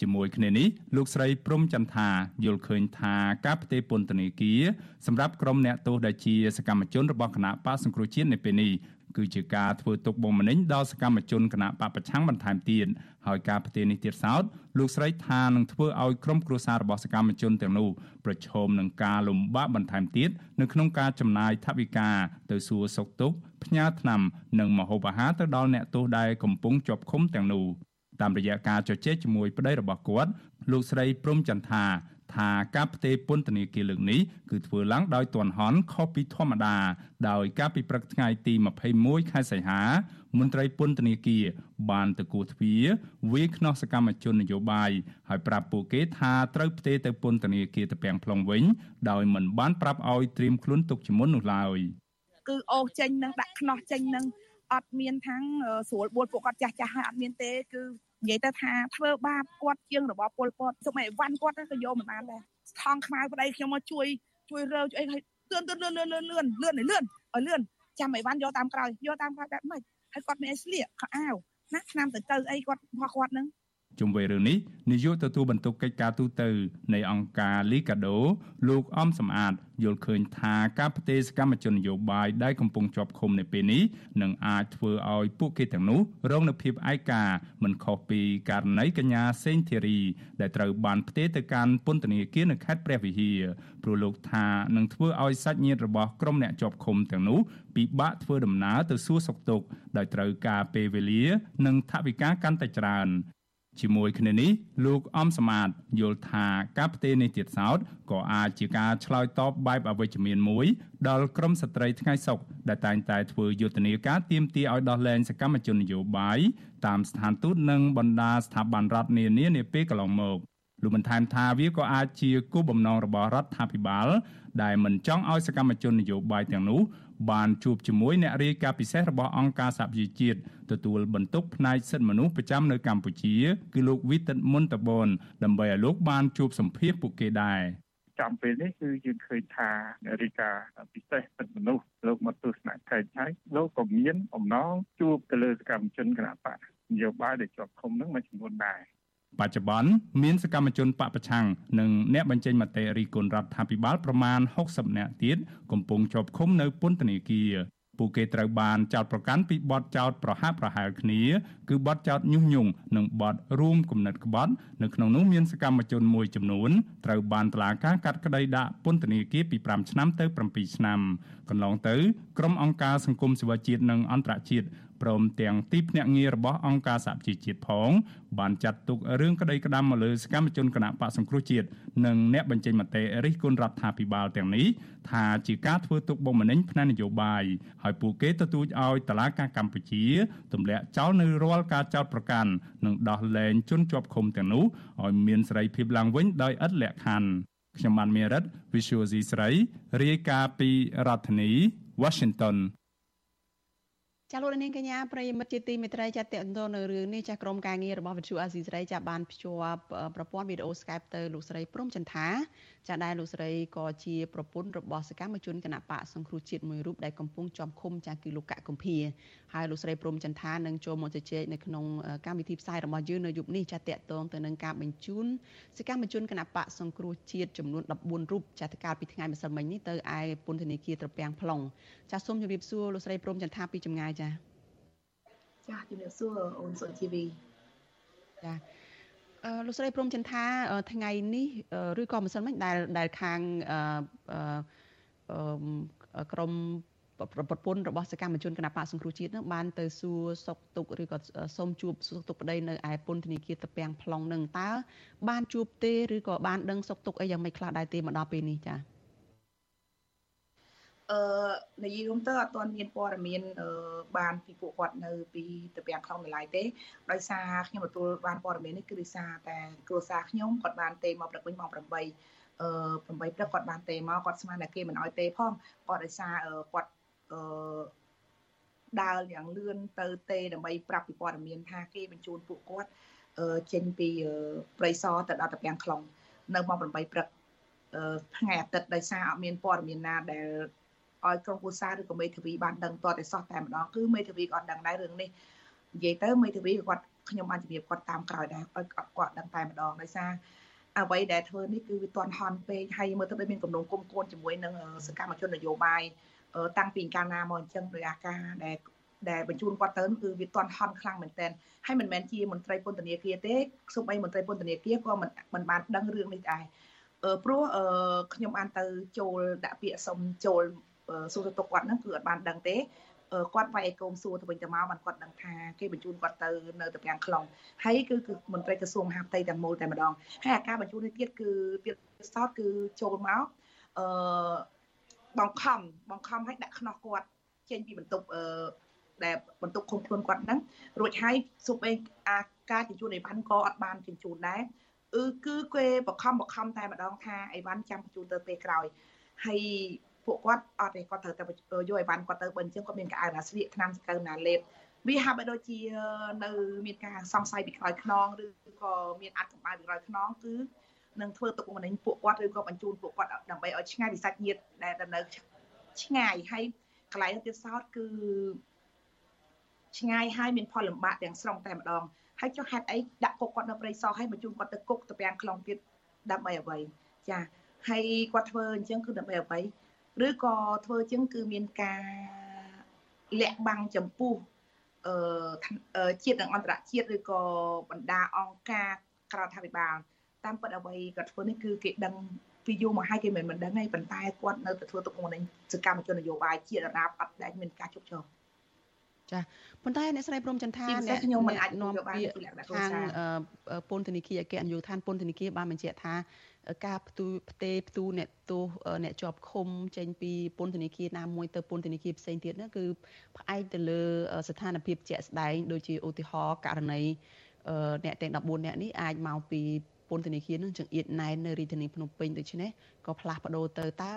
ជាមួយគ្នានេះលោកស្រីព្រំចន្ទថាយល់ឃើញថាការផ្ទេរពន្ធនាគារសម្រាប់ក្រុមអ្នកទោសដែលជាសកម្មជនរបស់គណៈបកសង្គ្រោះជាតិនៅពេលនេះគឺជាការធ្វើទុកបុកម្នេញដល់សកម្មជនគណៈបកប្រឆាំងបន្ថែមទៀតហើយការផ្ទេរនេះទៀតសោតលោកស្រីថានឹងធ្វើឲ្យក្រុមគ្រួសាររបស់សកម្មជនទាំងនោះប្រឈមនឹងការលំបាកបន្ថែមទៀតនៅក្នុងការចំណាយថវិកាទៅសួរសុខទុក្ខផ្ញើថ្នាំនិងម្ហូបអាហារទៅដល់អ្នកទោសដែលកំពុងជាប់ឃុំទាំងនោះ តាមរយៈការជជែកជាមួយប្តីរបស់គាត់លោកស្រីព្រំចន្ទថាថាការផ្ទេរពន្ធនាគារលើកនេះគឺធ្វើឡើងដោយទន់ហន់ខុសពីធម្មតាដោយការពីព្រឹកថ្ងៃទី21ខែសីហាមន្ត្រីពន្ធនាគារបានទៅគោះទ្វារវាយខ្នោះសកម្មជននយោបាយហើយប្រាប់ពួកគេថាត្រូវផ្ទេរទៅពន្ធនាគារតាពាំង plong វិញដោយមិនបានប្រាប់ឲ្យត្រៀមខ្លួនទុកជាមុននោះឡើយគឺអូសចេញនឹងដាក់ខ្នោះចេញនឹងអត់មានខាងស្រួលបួលពួកគាត់ចាស់ចាស់ហើយអត់មានទេគឺ និយាយទៅថាធ្វើបាបគាត់ជាងរបស់ពលពតសុំឲ្យវ៉ាន់គាត់ក៏យកមិនបានដែរថងខ្មៅប្តីខ្ញុំមកជួយជួយរើជួយអីឲ្យទឿនទឿនលឿនលឿនលឿនលឿនលឿនឲ្យលឿនឲ្យលឿនចាំឲ្យវ៉ាន់យកតាមក្រោយយកតាមក្រោយបែបម៉េចហើយគាត់មានឲ្យស្លៀកខោអាវណាឆ្នាំទៅទៅអីគាត់របស់គាត់ហ្នឹង ជុំវិញរឿងនេះនាយកទទួលបន្ទុកកិច្ចការទូតនៃអង្គការ Liga do លោកអំសំអាតយល់ឃើញថាការផ្ទេរសកម្មជននយោបាយដែលកំពុងជាប់ឃុំនៅពេលនេះនឹងអាចធ្វើឲ្យពួកគេទាំងនោះរងនូវភាពឯកាមិនខុសពីករណីកញ្ញាសេងធីរី ដែលត្រូវបានផ្ទេរទៅកាន់ពន្ធនាគារនៅខេត្តព្រះវិហារព្រោះលោកថានឹងធ្វើឲ្យសាច់ញាតិរបស់ក្រុមអ្នកជាប់ឃុំទាំងនោះពិបាកធ្វើដំណើរទៅសួរសុខទុក្ខដោយត្រូវការពេលវេលា និងថវិកាកាន់តែច្រើន ជាមួយគ្នានេះលោកអំសមាតយល់ថាការផ្ទេរនេះទៀតសោតក៏អាចជាការឆ្លើយតបបែបអវិជ្ជមានមួយដល់ក្រមស្ត្រីថ្ងៃសុកដែលតែងតែធ្វើយុទ្ធនាការទាមទារឲ្យដោះលែងសកម្មជននយោបាយតាមស្ថានទូតនិងបណ្ដាស្ថាប័នរដ្ឋនានានាពេលកន្លងមកលោកបន្ថែមថាវាក៏អាចជាគោលបំណងរបស់រដ្ឋាភិបាលដែលមិនចង់ឲ្យសកម្មជននយោបាយទាំងនោះ បានជួបជាមួយអ្នករាយការណ៍ពិសេសរបស់អង្គការសហប្រជាជាតិទទួលបន្ទុកផ្នែកសិទ្ធិមនុស្សប្រចាំនៅកម្ពុជាគឺលោកវិទិតមុនតបនដើម្បីឲ្យលោកបានជួបសម្ភាសពួកគេដែរចំពេលនេះគឺយើងឃើញថារាជការពិសេសសិទ្ធិមនុស្សលោកមកទស្សនកិច្ចហើយលោកក៏មានអំណងជួបទៅលើសកម្មជនគណបកនយោបាយដែលជាប់ឃុំនឹងមួយចំនួនដែរ បច្ចុប្បន្នមានសកម្មជនបពប្រឆាំងនិងអ្នកបញ្ចេញមតិរិះគន់រដ្ឋាភិបាលប្រមាណ60នាក់ទៀតកំពុងជាប់ឃុំនៅពន្ធនាគារពួកគេត្រូវបានចោទប្រកាន់ពីបទចោទប្រហាក់ប្រហែលគ្នា គឺបទចោទញុះញង់និងបទរួមគំនិតក្បត់នៅក្នុងនោះមានសកម្មជនមួយចំនួនត្រូវបានតុលាការកាត់ក្តីដាក់ពន្ធនាគារពី5ឆ្នាំទៅ7ឆ្នាំកន្លងទៅក្រុមអង្គការសង្គមស៊ីវិលជាតិនិងអន្តរជាតិ ព្រមទាំងទីភ្នាក់ងាររបស់អង្គការសហប្រជាជាតិផងបានចាត់ទុករឿងក្តីក្តាំមកលើសកម្មជនគណៈបកសង្គ្រោះជាតិនិងអ្នកបញ្ចេញមតិរិះគន់រដ្ឋាភិបាលទាំងនេះថាជាការធ្វើទុកបុកម្នេញផ្នែកនយោបាយហើយពួកគេទទូចឲ្យតឡាការកម្ពុជាទម្លាក់ចោលនៅរាល់ការចោទប្រកាន់និងដោះលែងជនជាប់ឃុំទាំងនោះឲ្យមានសេរីភាពឡើងវិញដោយឥតលក្ខខណ្ឌខ្ញុំបានមេរិត Visual C ស្រីរាយការណ៍ពីរដ្ឋធានី Washington ចាលោកនាងកញ្ញាប្រិយមិត្តជាទីមេត្រីចាតេតនៅរឿងនេះចាក្រុមការងាររបស់វិទ្យុអាស៊ីសេរីចាបានភ្ជាប់ប្រព័ន្ធវីដេអូ Skype ទៅលោកស្រីព្រំចន្ទាចាដែលលោកស្រីក៏ជាប្រពន្ធរបស់សកម្មជនគណៈបកសង្គ្រោះជាតិមួយរូបដែលកំពុងជាប់ឃុំចាគឺលោកកកកំភៀហើយលោកស្រីព្រំចន្ទានឹងចូលមកជជែកនៅក្នុងកម្មវិធីផ្សាយរបស់យើងនៅយប់នេះចាតេតងទៅនឹងការបញ្ជូនសកម្មជនគណៈបកសង្គ្រោះជាតិចំនួន14រូបចាតកាលពីថ្ងៃម្សិលមិញនេះទៅឯពន្ធនាគារត្រពាំង plong ចាសូមជម្រាបសួរលោកស្រីព្រំចន្ទាពីចម្ងាយចាចាជំរាបសួរអូនសុជីវីចាអឺលោកស្រីព្រំចន្ទាថ្ងៃនេះឬក៏មិនសិនមិញដែលដែលខាងអឺក្រមប្រពន្ធរបស់សកម្មជនគណបកសង្គ្រោះជាតិនឹងបានទៅសួរសុកទុកឬក៏សូមជួបសុកទុកប្តីនៅឯពន្ធនាគារតពាំង plong នឹងតើបានជួបទេឬក៏បានដឹងសុកទុកអីយ៉ាងម៉េចខ្លះដែរទេមកដល់ពេលនេះចា៎ អឺនិយាយរួមទៅអត់ទាន់មានព័ត៌មានបានពីពួកគាត់នៅពីទៅពាំងក្នុងនៅឡើយទេដោយសារខ្ញុំទទួលបានព័ត៌មាននេះគឺដោយសារតែគ្រួសារខ្ញុំគាត់បានទេមកព្រឹកវិញម៉ោង8អឺ8ព្រឹកគាត់បានទេមកគាត់ស្មានតែគេមិនអោយទេផងគាត់ដោយសារគាត់អឺដើរយ៉ាងលឿនទៅទេដើម្បីប្រាប់ពីព័ត៌មានថាគេបញ្ជូនពួកគាត់ចេញពីព្រៃសរទៅដល់តាពាំងខ្លងនៅម៉ោង8ព្រឹកថ្ងៃអាទិត្យដោយសារអត់មានព័ត៌មានណាដែល ឲ្យក្រុមគូសាឬក៏មេធាវីបានដឹងតតែសោះតែម្ដងគឺមេធាវីគាត់ដឹងដែររឿងនេះនិយាយទៅមេធាវីគាត់ខ្ញុំបានជម្រាបគាត់តាមក្រោយដែរឲ្យគាត់ដឹងតែម្ដងដោយសារអ្វីដែលធ្វើនេះគឺវាតន់ហន់ពេកហើយមើលទៅដូចមានកំណងគុំគួនជាមួយនឹងសកម្មជននយោបាយតាំងពីកាលណាមកអញ្ចឹងដោយអាការដែលដែលបញ្ជូនគាត់ទៅគឺវាតន់ហន់ខ្លាំងមែនតើហើយមិនមែនជាមន្ត្រីពន្ធនាគារទេសូម្បីមន្ត្រីពន្ធនាគារក៏មិនមិនបានដឹងរឿងនេះដែរព្រោះខ្ញុំបានទៅចូលដាក់ពាក្យសុំចូល សួរទៅគាត់ហ្នឹងគឺអត់បានដឹងទេគាត់វាយឯកុំសួរទៅវិញទៅមកបានគាត់ដឹងថាគេបញ្ជូនគាត់ទៅនៅទៅពាំងខ្លងហើយគឺគឺមន្ត្រីក្រសួងមហាផ្ទៃទាំងមូលតែម្ដងហើយអាការបញ្ជូននេះទៀតគឺទៀតសោតគឺចូលមកអឺបង្ខំបង្ខំឲ្យដាក់ខ្នោះគាត់ចេញពីបន្ទប់អឺដែលបន្ទប់ឃុំខ្លួនគាត់ហ្នឹងរួចហើយសុបអីអាការជញ្ជូនអីវ៉ាន់ក៏អត់បានជញ្ជូនដែរអឺគឺគេបង្ខំបង្ខំតែម្ដងថាអីវ៉ាន់ចាំបញ្ជូនទៅពេលក្រោយហើយ ពួកគាត់អត់ទេគាត់ត្រូវតែយកអីវ៉ាន់គាត់ទៅបើអញ្ចឹងគាត់មានកៅអៅណាស្លៀកថ្នាំសង្កូវណាលេបវាហាក់បីដូចជានៅមានការសង្ស័យពីក្រោយខ្នងឬក៏មានអាចកម្ដៅពីក្រោយខ្នងគឺនឹងធ្វើទុកបុកម្នេញពួកគាត់ឬក៏បញ្ជូនពួកគាត់ដើម្បីឲ្យឆ្ងាយពីសាច់ញាតិដែលនៅឆ្ងាយហើយកន្លែងទៀតសោតគឺឆ្ងាយហើយមានផលលំបាកទាំងស្រុងតែម្ដងហើយចុះហេតុអីដាក់គុកគាត់នៅព្រៃសរហើយបញ្ជូនគាត់ទៅគុកទៅពាំងខ្លងទៀតដើម្បីអ្វីចាហើយគាត់ធ្វើអញ្ចឹងគឺដើម្បីអ្វី ឬក៏ធ្វើអញ្ចឹងគឺមានការលាក់បាំងចំពោះអឺជាតិនិងអន្តរជាតិឬក៏បណ្ដាអង្គការក្រៅរដ្ឋាភិបាលតាមពិតអ្វីគាត់ធ្វើនេះគឺគេដឹងពីយូរមកហើយគេមិនមិនដឹងទេប៉ុន្តែគាត់នៅតែធ្វើទុកមុននឹងសកម្មជននយោបាយជាតិអាណាអត់ដែលមានការជោគជ័យចាប៉ុន្តែអ្នកស្រីព្រមចន្ទថាអ្នកខ្ញុំមិនអាចនាំពាក្យខាងពន្ធនាគារអគ្គនាយកដ្ឋានពន្ធនាគារបានបញ្ជាក់ថា ការផ្ទុយផ្ទេផ្ទូអ្នកទោសអ្នកជាប់ឃុំចេញពីពន្ធនាគារណាមួយទៅពន្ធនាគារផ្សេងទៀតនោះគឺផ្អែកទៅលើស្ថានភាពជាក់ស្ដែងដូចជាឧទាហរណ៍ករណីអ្នកទាំង14អ្នកនេះអាចមកពីពន្ធនាគារនឹងចង្អៀតណែននៅរាជធានីភ្នំពេញដូច្នេះក៏ផ្លាស់ប្ដូរទៅតើ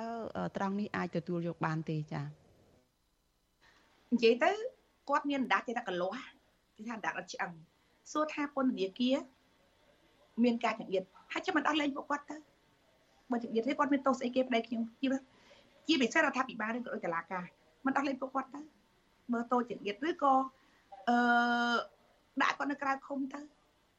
ត្រង់នេះអាចទទួលយកបានទេចា៎និយាយទៅគាត់មានដាច់ទេតែកលាស់គេថាដាច់អត់ឆ្អឹងសួរថាពន្ធនាគារ មានការចង្អៀតហើយចាំមិនដោះលែងពួកគាត់ទៅបើចង្អៀតទេគាត់មានទោសស្អីគេប្តីខ្ញុំជាជាពិសេសរដ្ឋាភិបាលឬក៏ដោយតុលាការមិនដោះលែងពួកគាត់ទៅមើលទោសចង្អៀតឬក៏អឺដាក់គាត់នៅក្រៅឃុំទៅ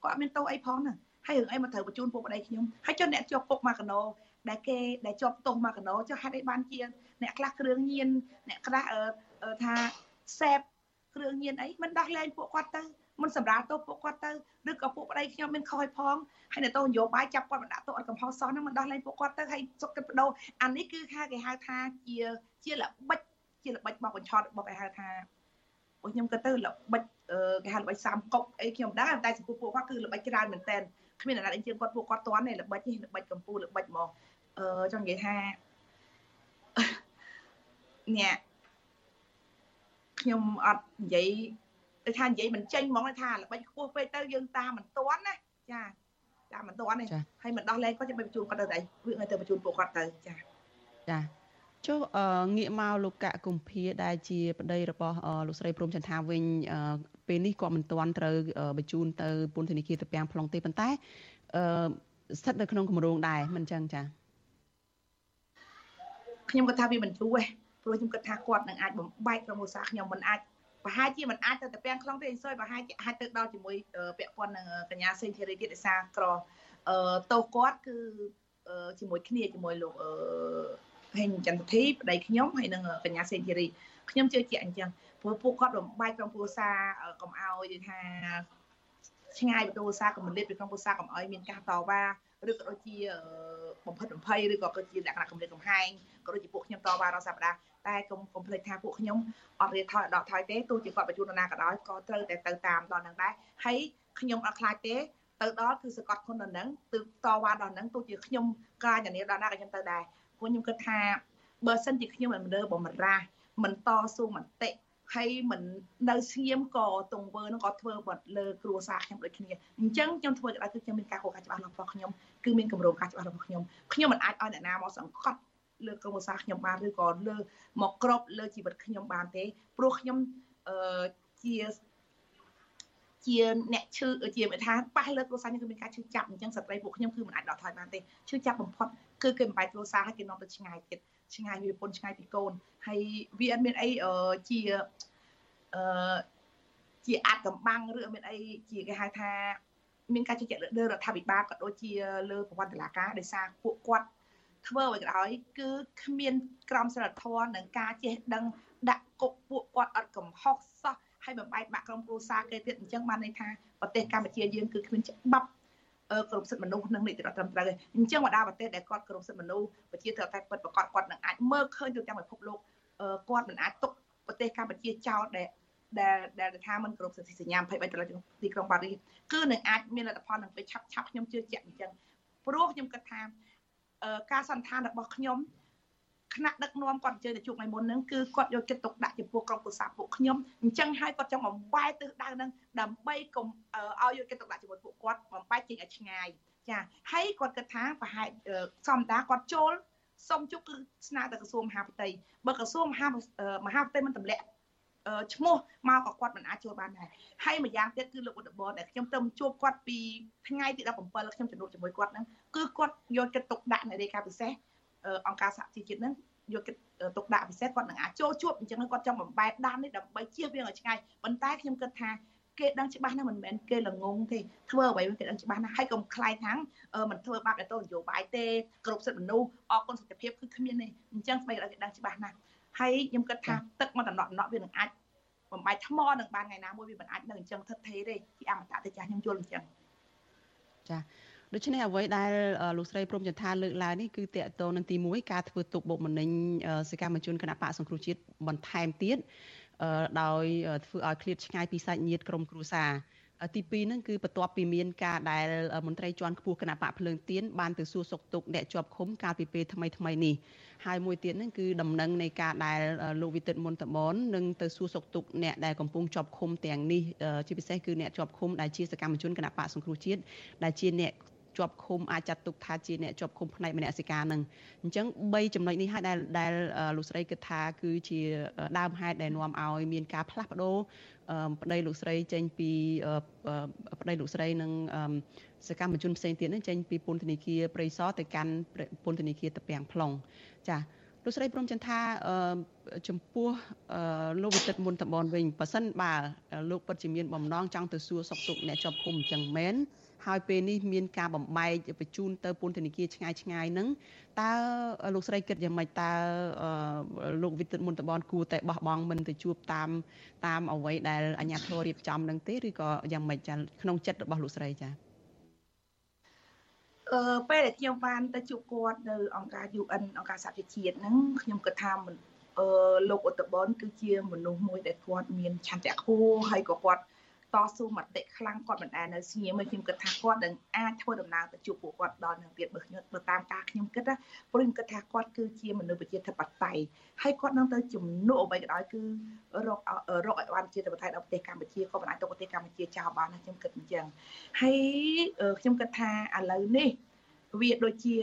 គាត់អត់មានទោសអីផងហ្នឹងហើយរឿងអីមកត្រូវបញ្ជូនពួកប្តីខ្ញុំហើយចុះអ្នកជាប់ពុកមកកណោដែលគេដែលជាប់ទោសមកកណោចុះហេតុអីបានជាអ្នកខ្លះគ្រឿងញៀនអ្នកខ្លះថាសេពគ្រឿងញៀនអីមិនដោះលែងពួកគាត់ទៅ មិនសម្រាប់ទោសពួកគាត់ទៅឬក៏ពួកប្តីខ្ញុំមានខុសឲ្យផងហើយនៅទោសនយោបាយចាប់គាត់មកដាក់ទោសអត់កំហុសសោះហ្នឹងមិនដោះលែងពួកគាត់ទៅហើយសុខគិតបដូរអានេះគឺថាគេហៅថាជាជាល្បិចជាល្បិចបោកបញ្ឆោតរបស់គេហៅថាពួកខ្ញុំគិតទៅល្បិចគេហៅល្បិចសាមកុកអីខ្ញុំដឹងតែចំពោះពួកគាត់គឺល្បិចច្រើនមែនតើគ្មានអ្នកណាអីជាងគាត់ពួកគាត់តន់ទេល្បិចនេះល្បិចកម្ពុជាល្បិចហ្មងអឺចង់និយាយថាអ្នកខ្ញុំអត់និយាយ ទៅថានិយាយមិនចេញហ្មងថាល្បិចខ្ពស់ពេកទៅយើងតាមមិនទាន់ណាចាតាមមិនទាន់ទេហើយមិនដោះលែងគាត់ចាំបញ្ជូនគាត់ទៅតែវាទៅបញ្ជូនពួកគាត់ទៅចាចាចុះងាកមកលោកកកុម្ភាដែលជាប្តីរបស់លោកស្រីព្រំចន្ទថាវិញពេលនេះគាត់មិនទាន់ត្រូវបញ្ជូនទៅពន្ធនាគារទៅពាំង plong ទេប៉ុន្តែអឺស្ថិតនៅក្នុងគម្រោងដែរមិនចឹងចាខ្ញុំគាត់ថាវាមិនជួឯងព្រោះខ្ញុំគិតថាគាត់នឹងអាចបំបែកក្រុមឧស្សាហ៍ខ្ញុំមិនអាច ប្រហែលជាមិនអាចទៅទៅពាំងខ្លងទេអ៊ីសុយប្រហែលជាអាចទៅដល់ជាមួយពាក់ព័ន្ធនឹងកញ្ញាសេងធីរីទៀតឯសាក្រអឺតោគាត់គឺជាមួយគ្នាជាមួយលោកអឺហេងចន្ទធីប្តីខ្ញុំហើយនឹងកញ្ញាសេងធីរីខ្ញុំជឿជាក់អញ្ចឹងព្រោះពួកគាត់បំបែកក្រុមគ្រួសារកុំឲ្យថាឆ្ងាយពីគ្រួសារកុំលិតពីក្រុមគ្រួសារកុំឲ្យមានការតវ៉ា ឬក៏ដូចជាបំផិតបំភ័យឬក៏គឺជាលក្ខណៈកម្រិតកំហែងក៏ដូចជាពួកខ្ញុំតវ៉ារាល់សប្តាហ៍តែកុំកុំភ្លេចថាពួកខ្ញុំអត់រៀនថយដកថយទេទោះជាគាត់បញ្ជូននរណាក៏ដោយក៏ត្រូវតែទៅតាមដល់នឹងដែរហើយខ្ញុំអត់ខ្លាចទេទៅដល់គឺសកត់ខ្លួនដល់នឹងទើបតវ៉ាដល់នឹងទោះជាខ្ញុំការញ៉ាំដល់ណាក៏ខ្ញុំទៅដែរព្រោះខ្ញុំគិតថាបើសិនជាខ្ញុំមិនរើបំរាស់មិនតស៊ូមតិ ហើយមិននៅស្ងៀមក៏ទង្វើនោះក៏ធ្វើបាត់លើគ្រួសារខ្ញុំដូចគ្នាអញ្ចឹងខ្ញុំធ្វើក៏ដោយគឺខ្ញុំមានការគោលការណ៍ច្បាស់លាស់របស់ខ្ញុំគឺមានកម្រោងការច្បាស់លាស់របស់ខ្ញុំខ្ញុំមិនអាចឲ្យអ្នកណាមកសង្កត់លើក្រុមគ្រួសារខ្ញុំបានឬក៏លើមកក្របលើជីវិតខ្ញុំបានទេព្រោះខ្ញុំអឺជាជាអ្នកឈឺជាមិនថាប៉ះលើគ្រួសារខ្ញុំគឺមានការឈឺចាប់អញ្ចឹងស្ត្រីពួកខ្ញុំគឺមិនអាចដកថយបានទេឈឺចាប់បំផុតគឺគេបំបែកគ្រួសារហើយគេនាំទៅឆ្ងាយទៀត ឆ្ងាយពីប្រពន្ធឆ្ងាយពីកូនហើយវាអត់មានអីជាអឺជាអាចកំបាំងឬមានអីជាគេហៅថាមានការជជែកលើរដ្ឋាភិបាលក៏ដូចជាលើប្រព័ន្ធតុលាការដោយសារពួកគាត់ធ្វើឲ្យក្រោយគឺគ្មានក្រមសីលធម៌និងការចេះដឹងដាក់គុកពួកគាត់អត់កំហុសសោះហើយបំបែកបាក់ក្រុមគ្រួសារគេទៀតអញ្ចឹងបានន័យថាប្រទេសកម្ពុជាយើងគឺគ្មានច្បាប់ គ្រប់សិទ្ធិមនុស្សនិងនីតិរដ្ឋត្រឹមត្រូវអញ្ចឹងបណ្ដាប្រទេសដែលគាត់គ្រប់សិទ្ធិមនុស្សប្រជាធិបតេយ្យពិតប្រកបគាត់នឹងអាចមើលឃើញទៅទាំងពិភពលោកគាត់មិនអាចទុកប្រទេសកម្ពុជាចោលដែលដែលដែលថាมันគ្រប់សិទ្ធិសញ្ញា23ដុល្លារទីក្រុងប៉ារីសគឺនឹងអាចមានលទ្ធផលនឹងពេលឆាប់ឆាប់ខ្ញុំជឿជាក់អញ្ចឹងព្រោះខ្ញុំគិតថាការសន្តានរបស់ខ្ញុំ គណៈដឹកនាំគាត់អញ្ជើញទៅជួបថ្ងៃមុនហ្នឹងគឺគាត់យកចិត្តទុកដាក់ចំពោះក្រុមប្រសាពួកខ្ញុំអញ្ចឹងហើយគាត់ចង់បំបែកទិសដៅហ្នឹងដើម្បីកុំឲ្យយកចិត្តទុកដាក់ជាមួយពួកគាត់បំបែកចេញឲ្យឆ្ងាយចាហើយគាត់គិតថាប្រហែលសំតាគាត់ចូលសុំជុកគឺស្នើទៅក្រសួងមហាផ្ទៃបើក្រសួងមហាមហាផ្ទៃមិនទម្លាក់ឈ្មោះមកក៏គាត់មិនអាចចូលបានដែរហើយម្យ៉ាងទៀតគឺលោកឧត្តមដែលខ្ញុំទៅជួបគាត់ពីថ្ងៃទី17ខ្ញុំជំនួបជាមួយគាត់ហ្នឹងគឺគាត់យកចិត្តទុកដាក់នៅរាយការណ៍ពិសេស អង្គការសហជីវជាតិហ្នឹងយកគិតទុកដាក់ពិសេសគាត់នឹងអាចចូលជួបអញ្ចឹងគាត់ចង់បំបែកដាននេះដើម្បីជៀសវាងឲ្យឆ្ងាយប៉ុន្តែខ្ញុំគិតថាគេដឹងច្បាស់ណាស់មិនមែនគេល្ងងទេធ្វើអ្វីគេដឹងច្បាស់ណាស់ហើយកុំខ្លាយថាំងមិនធ្វើបាបដល់តនយោបាយទេគ្រប់សិទ្ធិមនុស្សអគុណសន្តិភាពគឺគ្មានទេអញ្ចឹងស្បែកគេដឹងច្បាស់ណាស់ហើយខ្ញុំគិតថាទឹកមកតំណក់តំណក់វានឹងអាចបំបាយថ្មនឹងបានថ្ងៃណាមួយវាមិនអាចនៅអញ្ចឹងថិតថេរទេជាអមតៈទេចាស់ខ្ញុំយល់អញ្ចឹងចា ដូច្នេះអ្វីដែលលោកស្រីព្រំចន្ទាលើកឡើងនេះគឺតកតងនឹងទី1ការធ្វើទុកបុកម្នេញសកម្មជនគណៈបកសង្គ្រោះជាតិបន្ថែមទៀតដោយធ្វើឲ្យឃ្លាតឆ្ងាយពីសាច់ញាតិក្រុមគ្រួសារទី2ហ្នឹងគឺបន្ទាប់ពីមានការដែលមន្ត្រីជាន់ខ្ពស់គណៈបកភ្លើងទៀនបានទៅសួរសុខទុក្ខអ្នកជាប់ឃុំកាលពីពេលថ្មីថ្មីនេះហើយមួយទៀតហ្នឹងគឺដំណឹងនៃការដែលលោកវិទិតមុនតមននឹងទៅសួរសុខទុក្ខអ្នកដែលកំពុងជាប់ឃុំទាំងនេះជាពិសេសគឺអ្នកជាប់ឃុំដែលជាសកម្មជនគណៈបកសង្គ្រោះជាតិដែលជាអ្នក ជាប់ឃុំអាចចាត់ទុកថាជាអ្នកជាប់ឃុំផ្នែកម្នសិការនឹងអញ្ចឹង3ចំណុចនេះហើយដែលដែលលោកស្រីគិតថាគឺជាដើមហេតុដែលនាំឲ្យមានការផ្លាស់ប្ដូរប្តីលោកស្រីចេញពីប្តីលោកស្រីនិងសកម្មជនផ្សេងទៀតនឹងចេញពីពន្ធនាគារព្រៃសរទៅកាន់ពន្ធនាគារតាពាំង plong ចាលោកស្រីព្រមចន្ទថាចំពោះលោកវិទិតមុនតបនវិញប៉ះសិនបើលោកពិតជាមានបំណងចង់ទៅសួរសុខទុក្ខអ្នកជាប់ឃុំអញ្ចឹងមែន ហើយពេលនេះមានការបំបែកបញ្ជូនទៅពន្ធនាគារឆ្ងាយឆ្ងាយហ្នឹងតើលោកស្រីគិតយ៉ាងម៉េចតើលោកវិទិតមុនតបនគួរតែបោះបង់មិនទៅជួបតាមតាមអ្វីដែលអាជ្ញាធររៀបចំនឹងទេឬក៏យ៉ាងម៉េចចាក្នុងចិត្តរបស់លោកស្រីចាអឺពេលដែលខ្ញុំបានទៅជួបគាត់នៅអង្គការ UN អង្គការសហប្រជាជាតិហ្នឹងខ្ញុំគិតថាអឺលោកឧត្តបនគឺជាមនុស្សមួយដែលគាត់មានឆន្ទៈខ្ពស់ហើយក៏គាត់ តស៊ូមតិខ្លាំងគាត់មិនដែលនៅស្ងៀមខ្ញុំគិតថាគាត់នឹងអាចធ្វើដំណើរទៅជួបពួកគាត់ដល់នឹងទៀតបើខ្ញុំទៅតាមការខ្ញុំគិតណាព្រោះខ្ញុំគិតថាគាត់គឺជាមនុស្សប្រជាធិបតេយ្យហើយគាត់នឹងទៅជំនួសអ្វីក៏ដោយគឺរករកឲ្យបានជាធិបតេយ្យដល់ប្រទេសកម្ពុជាក៏មិនអាចទៅប្រទេសកម្ពុជាចោលបានណាខ្ញុំគិតអញ្ចឹងហើយខ្ញុំគិតថាឥឡូវនេះវាដូចជា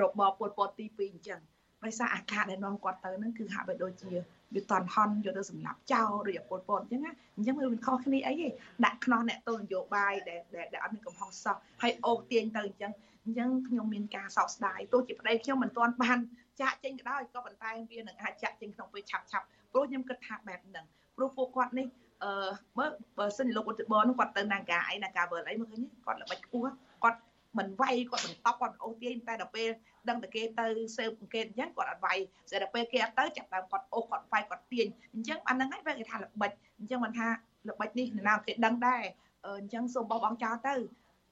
របបពលពតទី2អញ្ចឹងដោយសារអាកាសដែលនាំគាត់ទៅហ្នឹងគឺហាក់បីដូចជា វាតន់ហន់យកទៅសម្លាប់ចោលឬពលពតអញ្ចឹងណាអញ្ចឹងវាមិនខុសគ្នាអីទេដាក់ខ្នោះអ្នកទល់នយោបាយដែលដែលអត់មានកំហុសសោះហើយអូសទាញទៅអញ្ចឹងអញ្ចឹងខ្ញុំមានការសោកស្ដាយទោះជាប្តីខ្ញុំមិនទាន់បានចាក់ចេញក៏ដោយក៏ប៉ុន្តែវានឹងអាចចាក់ចេញក្នុងពេលឆាប់ឆាប់ព្រោះខ្ញុំគិតថាបែបហ្នឹងព្រោះពួកគាត់នេះអឺមើលបើសិនជាលោកឧត្តបនគាត់ទៅនាការអីនាការវើលអីមើលឃើញគាត់ល្បិចខ្ពស់គាត់ មិនវាយគាត់មិនតប់គាត់អូសទាញតែដល់ពេលដឹងតែគេទៅស៊ើបអង្កេតអញ្ចឹងគាត់អត់វាយស្រាប់តែពេលគេអត់ទៅចាប់ដើមគាត់អូសគាត់វាយគាត់ទាញអញ្ចឹងអាហ្នឹងហើយគេថាល្បិចអញ្ចឹងមិនថាល្បិចនេះណាគេដឹងដែរអញ្ចឹងសូមបោះបង់ចោលទៅ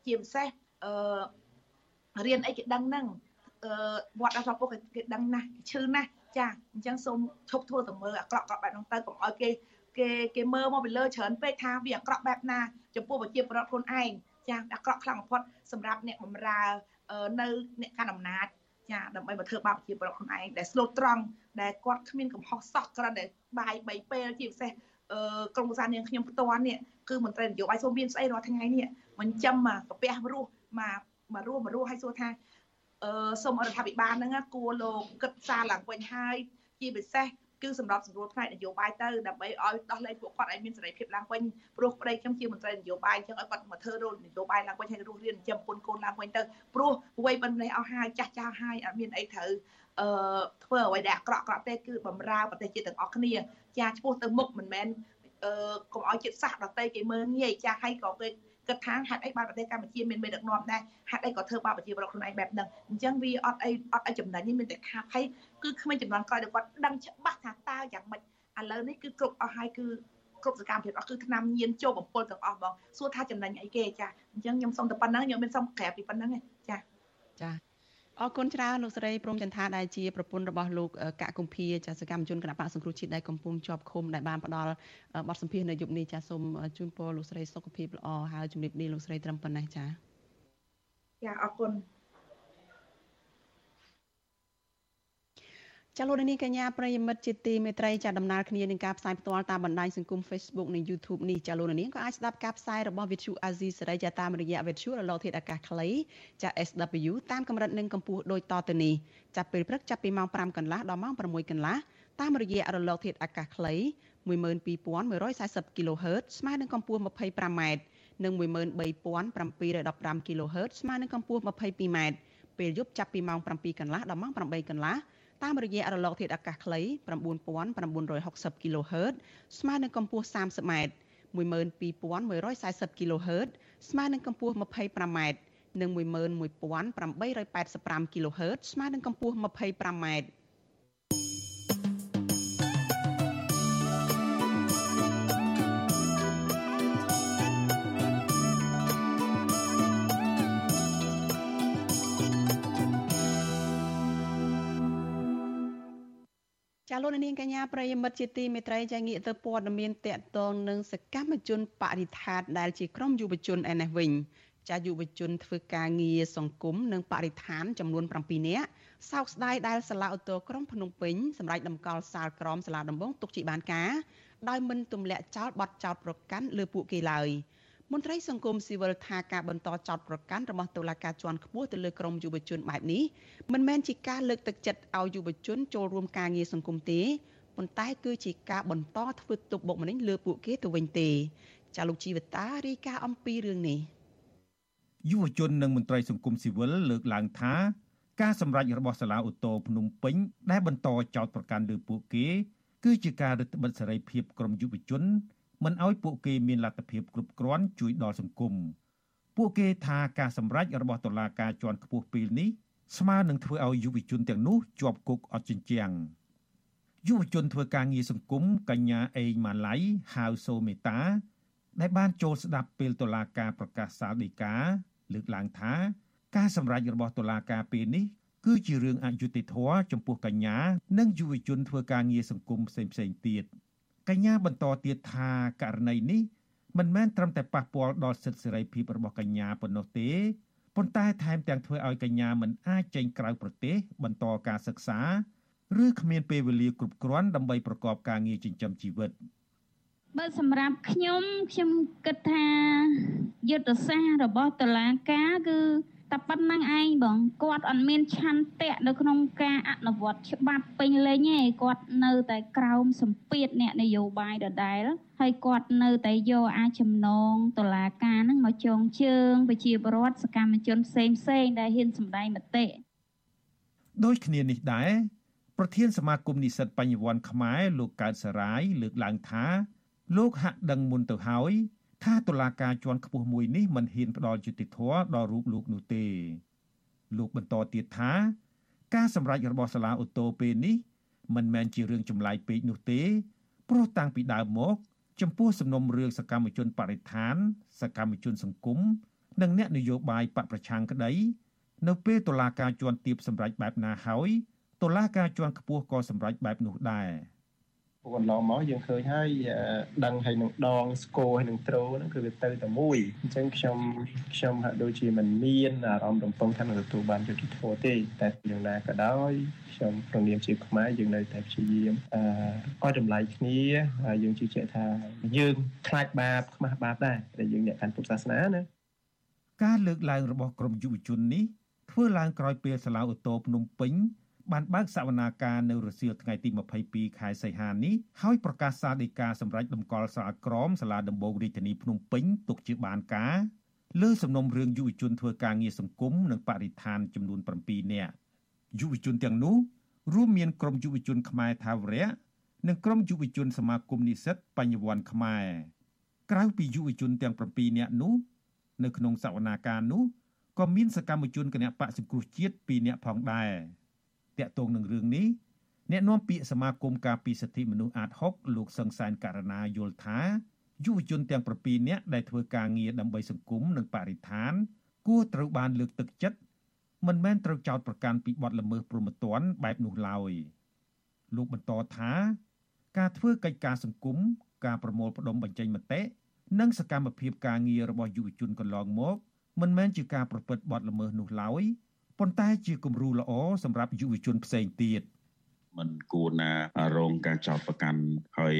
ជាពិសេសអឺរៀនអីគេដឹងហ្នឹងអឺវត្តអសពុកគេដឹងណាស់ឈឺណាស់ចាអញ្ចឹងសូមឈប់ធ្វើទៅមើលអាក្រក់ក្រក់បែបហ្នឹងទៅកុំឲ្យគេគេគេមើលមកពីលើច្រើនពេកថាវាអាក្រក់បែបណាចំពោះប្រជាពលរដ្ឋខ្លួនឯង ចាអាក្រក់ខ្លាំងបំផុតសម្រាប់អ្នកបម្រើនៅអ្នកកាន់អំណាចចាដើម្បីមកធ្វើបាបប្រជាពលរដ្ឋខ្លួនឯងដែលស្លូតត្រង់ដែលគាត់គ្មានកំហុសសោះគ្រាន់តែបាយ3ពេលជាពិសេសអឺក្រុមប្រសានាងខ្ញុំផ្ទាល់នេះគឺមន្ត្រីនយោបាយសូមមានស្អីរាល់ថ្ងៃនេះមិនចាំមកកាពះរស់មកមករស់មករស់ឲ្យសួរថាអឺសូមរដ្ឋាភិបាលហ្នឹងគួរលោកគិតសារឡើងវិញហើយជាពិសេស គឺសម្រាប់សម្រួលផ្នែកនយោបាយទៅដើម្បីឲ្យដោះលែងពួកគាត់ឲ្យមានសេរីភាពឡើងវិញព្រោះប្តីខ្ញុំជាមន្ត្រីនយោបាយអញ្ចឹងឲ្យគាត់មកធ្វើរោលនយោបាយឡើងវិញឲ្យរស់រៀនចំពុនកូនឡើងវិញទៅព្រោះវ័យប៉ុណ្ណេះអស់ហើយចាស់ចាស់ហើយអត់មានអីត្រូវអឺធ្វើអ្វីដែលអាក្រក់អាក្រក់ទេគឺបំរើប្រទេសជាតិទាំងអស់គ្នាចាឆ្ពោះទៅមុខមិនមែនអឺកុំឲ្យជាតិសាសន៍ដតីគេមើលងាយចាស់ហើយក៏គេ គិតថាហេតុអីបានប្រទេសកម្ពុជាមានមេដឹកនាំដែរហេតុអីក៏ធ្វើបាបប្រជាពលរដ្ឋខ្លួនឯងបែបហ្នឹងអញ្ចឹងវាអត់អីអត់អីចំណេញនេះមានតែខាតហើយគឺគ្មានចំនួនក្រោយដែលគាត់ដឹងច្បាស់ថាតើយ៉ាងម៉េចឥឡូវនេះគឺគ្រប់អស់ហើយគឺគ្រប់សកម្មភាពអស់គឺឆ្នាំញៀនចូលបំពល់ទាំងអស់ហ្មងសួរថាចំណេញអីគេចាអញ្ចឹងខ្ញុំសុំតែប៉ុណ្ណឹងខ្ញុំមានសុំក្រាបពីប៉ុណ្ណឹងចាចា អរគុណច្រើនលោកស្រីព្រំចន្ទថាដែលជាប្រពន្ធរបស់លោកកកគំភាចាសកម្មជនគណៈបកសង្គ្រោះជាតិដែលកំពុងជាប់ឃុំដែលបានផ្ដល់បទសម្ភាសន៍នៅយប់នេះចាសូមជូនពរលោកស្រីសុខភាពល្អហើយជំរាបលាលោកស្រីត្រឹមប៉ុណ្ណេះចាចាអរគុណ ចាលោកនាងកញ្ញាប្រិយមិត្តជាទីមេត្រីចាដំណើរគ្នានឹងការផ្សាយផ្ទាល់តាមបណ្ដាញសង្គម Facebook និង YouTube នេះចាលោកនាងក៏អាចស្ដាប់ការផ្សាយរបស់ Vithu Azizi សេរីចាតាមរយៈ Vithu រលកធាតុអាកាសខ្លីចា SW តាមកម្រិតនិងកម្ពស់ដូចតទៅនេះចាប់ពេលព្រឹកចាប់ពីម៉ោង5កន្លះដល់ម៉ោង6កន្លះតាមរយៈរលកធាតុអាកាសខ្លី12140 kHz ស្មើនឹងកម្ពស់ 25m និង13715 kHz ស្មើនឹងកម្ពស់ 22m ពេលយប់ចាប់ពីម៉ោង7កន្លះដល់ម៉ោង8កន្លះ តាមរយៈរលកធាតុអាកាសខ្លី9960 kHz ស្មើនឹងកម្ពស់ 30m 12140 kHz ស្មើនឹងកម្ពស់ 25m និង11885 kHz ស្មើនឹងកម្ពស់ 25m ចាលោកនាងកញ្ញាប្រិយមិត្តជាទីមេត្រីចាងាកទៅព័ត៌មានតកតងនឹងសកម្មជនបរិស្ថានដែលជាក្រុមយុវជនឯនេះវិញចាយុវជនធ្វើការងារសង្គមនិងបរិស្ថានចំនួន7នាក់សោកស្ដាយដែលសាលាឧទ្ធរក្រុងភ្នំពេញសម្រាប់ដំកល់សាលក្រមសាលាដំបងទុកជាបានការដោយមិនទម្លាក់ចោលបទចោតប្រកាន់លើពួកគេឡើយ មន្ត្រីសង្គមស៊ីវិលថាការបន្តចោតប្រកាន់របស់តុលាការជាន់ខ្ពស់ទៅលើក្រមយុវជនបែបនេះមិនមែនជាការលើកទឹកចិត្តឲ្យយុវជនចូលរួមការងារសង្គមទេប៉ុន្តែគឺជាការបន្តធ្វើទុកបុកម្នេញលើពួកគេទៅវិញទេចាលោកជីវតារាយការណ៍អំពីរឿងនេះយុវជននិងមន្ត្រីសង្គមស៊ីវិលលើកឡើងថាការសម្រេចរបស់សាលាឧទ្ធរភ្នំពេញដែលបន្តចោតប្រកាន់លើពួកគេ គឺជាការរឹតបន្តឹងសេរីភាពក្រុមយុវជន មិនឲ្យពួកគេមានលទ្ធភាពគ្រប់គ្រាន់ជួយដល់សង្គមពួកគេថាការសម្រេចរបស់តុលាការជាន់ខ្ពស់ពេលនេះស្មើនឹងធ្វើឲ្យយុវជនទាំងនោះជាប់គុកអត់ជញ្ជាំងយុវជនធ្វើការងារសង្គមកញ្ញាអេងម៉ាឡៃហៅសូមេតា ដែលបានចូលស្ដាប់ពេលតុលាការប្រកាសសាលដីកាលើកឡើងថាការសម្រេចរបស់តុលាការពេលនេះគឺជារឿងអយុត្តិធម៌ចំពោះកញ្ញា និងយុវជនធ្វើការងារសង្គមផ្សេងៗទៀត។ កញ្ញាបន្តទៀតថាករណីនេះមិនមែនត្រឹមតែប៉ះពាល់ដល់សិទ្ធិសេរីភាពរបស់កញ្ញាប៉ុណ្ណោះទេប៉ុន្តែថែមទាំងធ្វើឲ្យកញ្ញាមិនអាចចេញក្រៅប្រទេសបន្តការសិក្សាឬគ្មានពេលវេលាគ្រប់គ្រាន់ដើម្បីប្រកបការងារចិញ្ចឹមជីវិតបើសម្រាប់ខ្ញុំខ្ញុំគិតថាយុទ្ធសាស្ត្ររបស់តុលាការគឺតែប៉ុណ្្នឹងឯងបងគាត់អត់មានឆន្ទៈនៅក្នុងការអនុវត្តច្បាប់ពេញលេញទេគាត់នៅតែក្រោមសម្ពាធអ្នកនយោបាយដដែលហើយគាត់នៅតែយកអាចចំណងតឡាការហ្នឹងមកចងជើងប្រជាពលរដ្ឋសកម្មជនផ្សេងផ្សេងដែលហ៊ានសម្ដែងមតិដូចគ្នានេះដែរប្រធានសមាគមនិស្សិតបញ្ញវន្តខ្មែរលោកកើតសរាយលើកឡើងថាលោកហាក់ដឹងមុនទៅហើយ ថាតុលាការជាន់ខ្ពស់មួយនេះមិនហ៊ានផ្ដល់យុត្តិធម៌ដល់រូបលោកនោះទេ លោកបន្តទៀតថា ការសម្រេចរបស់សាលាឧទ្ធរពេលនេះមិនមែនជារឿងចម្លែកពេកនោះទេព្រោះតាំងពីដើមមក ចំពោះសំណុំរឿងសកម្មជនបរិស្ថាន សកម្មជនសង្គមនិងអ្នកនយោបាយបកប្រឆាំងក្តី នៅពេលតុលាការជាន់ទាបសម្រេចបែបណាហើយតុលាការជាន់ខ្ពស់ក៏សម្រេចបែបនោះដែរ។ កន្លងមកយើងឃើញហើយដឹងហើយនឹងដងស្គរហើយនឹងត្រូហ្នឹងគឺវាទៅតែមួយអញ្ចឹងខ្ញុំខ្ញុំហាក់ដូចជាមិនមានអារម្មណ៍រំពឹងថានឹងទទួលបានយុត្តិធម៌ទេតែយ៉ាងណាក៏ដោយខ្ញុំប្រងនាមជាខ្មែរយើងនៅតែព្យាយាមអឺឲ្យតម្លៃគ្នាយើងជឿជាក់ថាយើងខ្លាចបាបខ្មាស់បាបដែរតែយើងអ្នកកាន់ពុទ្ធសាសនាណាការលើកឡើងរបស់ក្រមយុវជននេះធ្វើឡើងក្រោយពេលសាលាឧទ្ធរភ្នំពេញ បានបើកសវនាការនៅរសៀលថ្ងៃទី22ខែសីហានេះហើយប្រកាសសាលដីកាសម្រាប់តម្កល់សាលក្រមសាលាដំបងរាជធានីភ្នំពេញទុកជាបានការលើសំណុំរឿងយុវជនធ្វើការងារសង្គមនិងបរិស្ថានចំនួន7នាក់យុវជនទាំងនោះរួមមានក្រុមយុវជនខ្មែរថាវរៈនិងក្រុមយុវជនសមាគមនិស្សិតបញ្ញវន្តខ្មែរក្រៅពីយុវជនទាំង7នាក់នោះនៅក្នុងសវនាការនោះក៏មានសកម្មជនគណៈបកសង្គ្រោះជាតិ2នាក់ផងដែរ តាក់ទងនឹងរឿងនេះអ្នកនាំពាក្យសមាគមការពីសិទ្ធិមនុស្សអាត6លោកសង្សានករណាយល់ថាយុវជនទាំង7នាក់ដែលធ្វើការងារដើម្បីសង្គមនិងបរិស្ថាន គួរត្រូវបានលើកទឹកចិត្តមិនមែនត្រូវចោទប្រកាន់ពីបទល្មើសព្រហ្មទណ្ឌបែបនោះឡើយលោកបន្តថាការធ្វើកិច្ចការសង្គមការប្រមូលផ្ដុំបញ្ចេញមតិនិងសកម្មភាពការងាររបស់យុវជនកន្លងមកមិនមែនជាការប្រព្រឹត្តបទល្មើសនោះឡើយ ប៉ុន្តែជាគំរូល្អសម្រាប់យុវជនផ្សេងទៀតមិនគួរណារងការចោទប្រកាន់ហើយ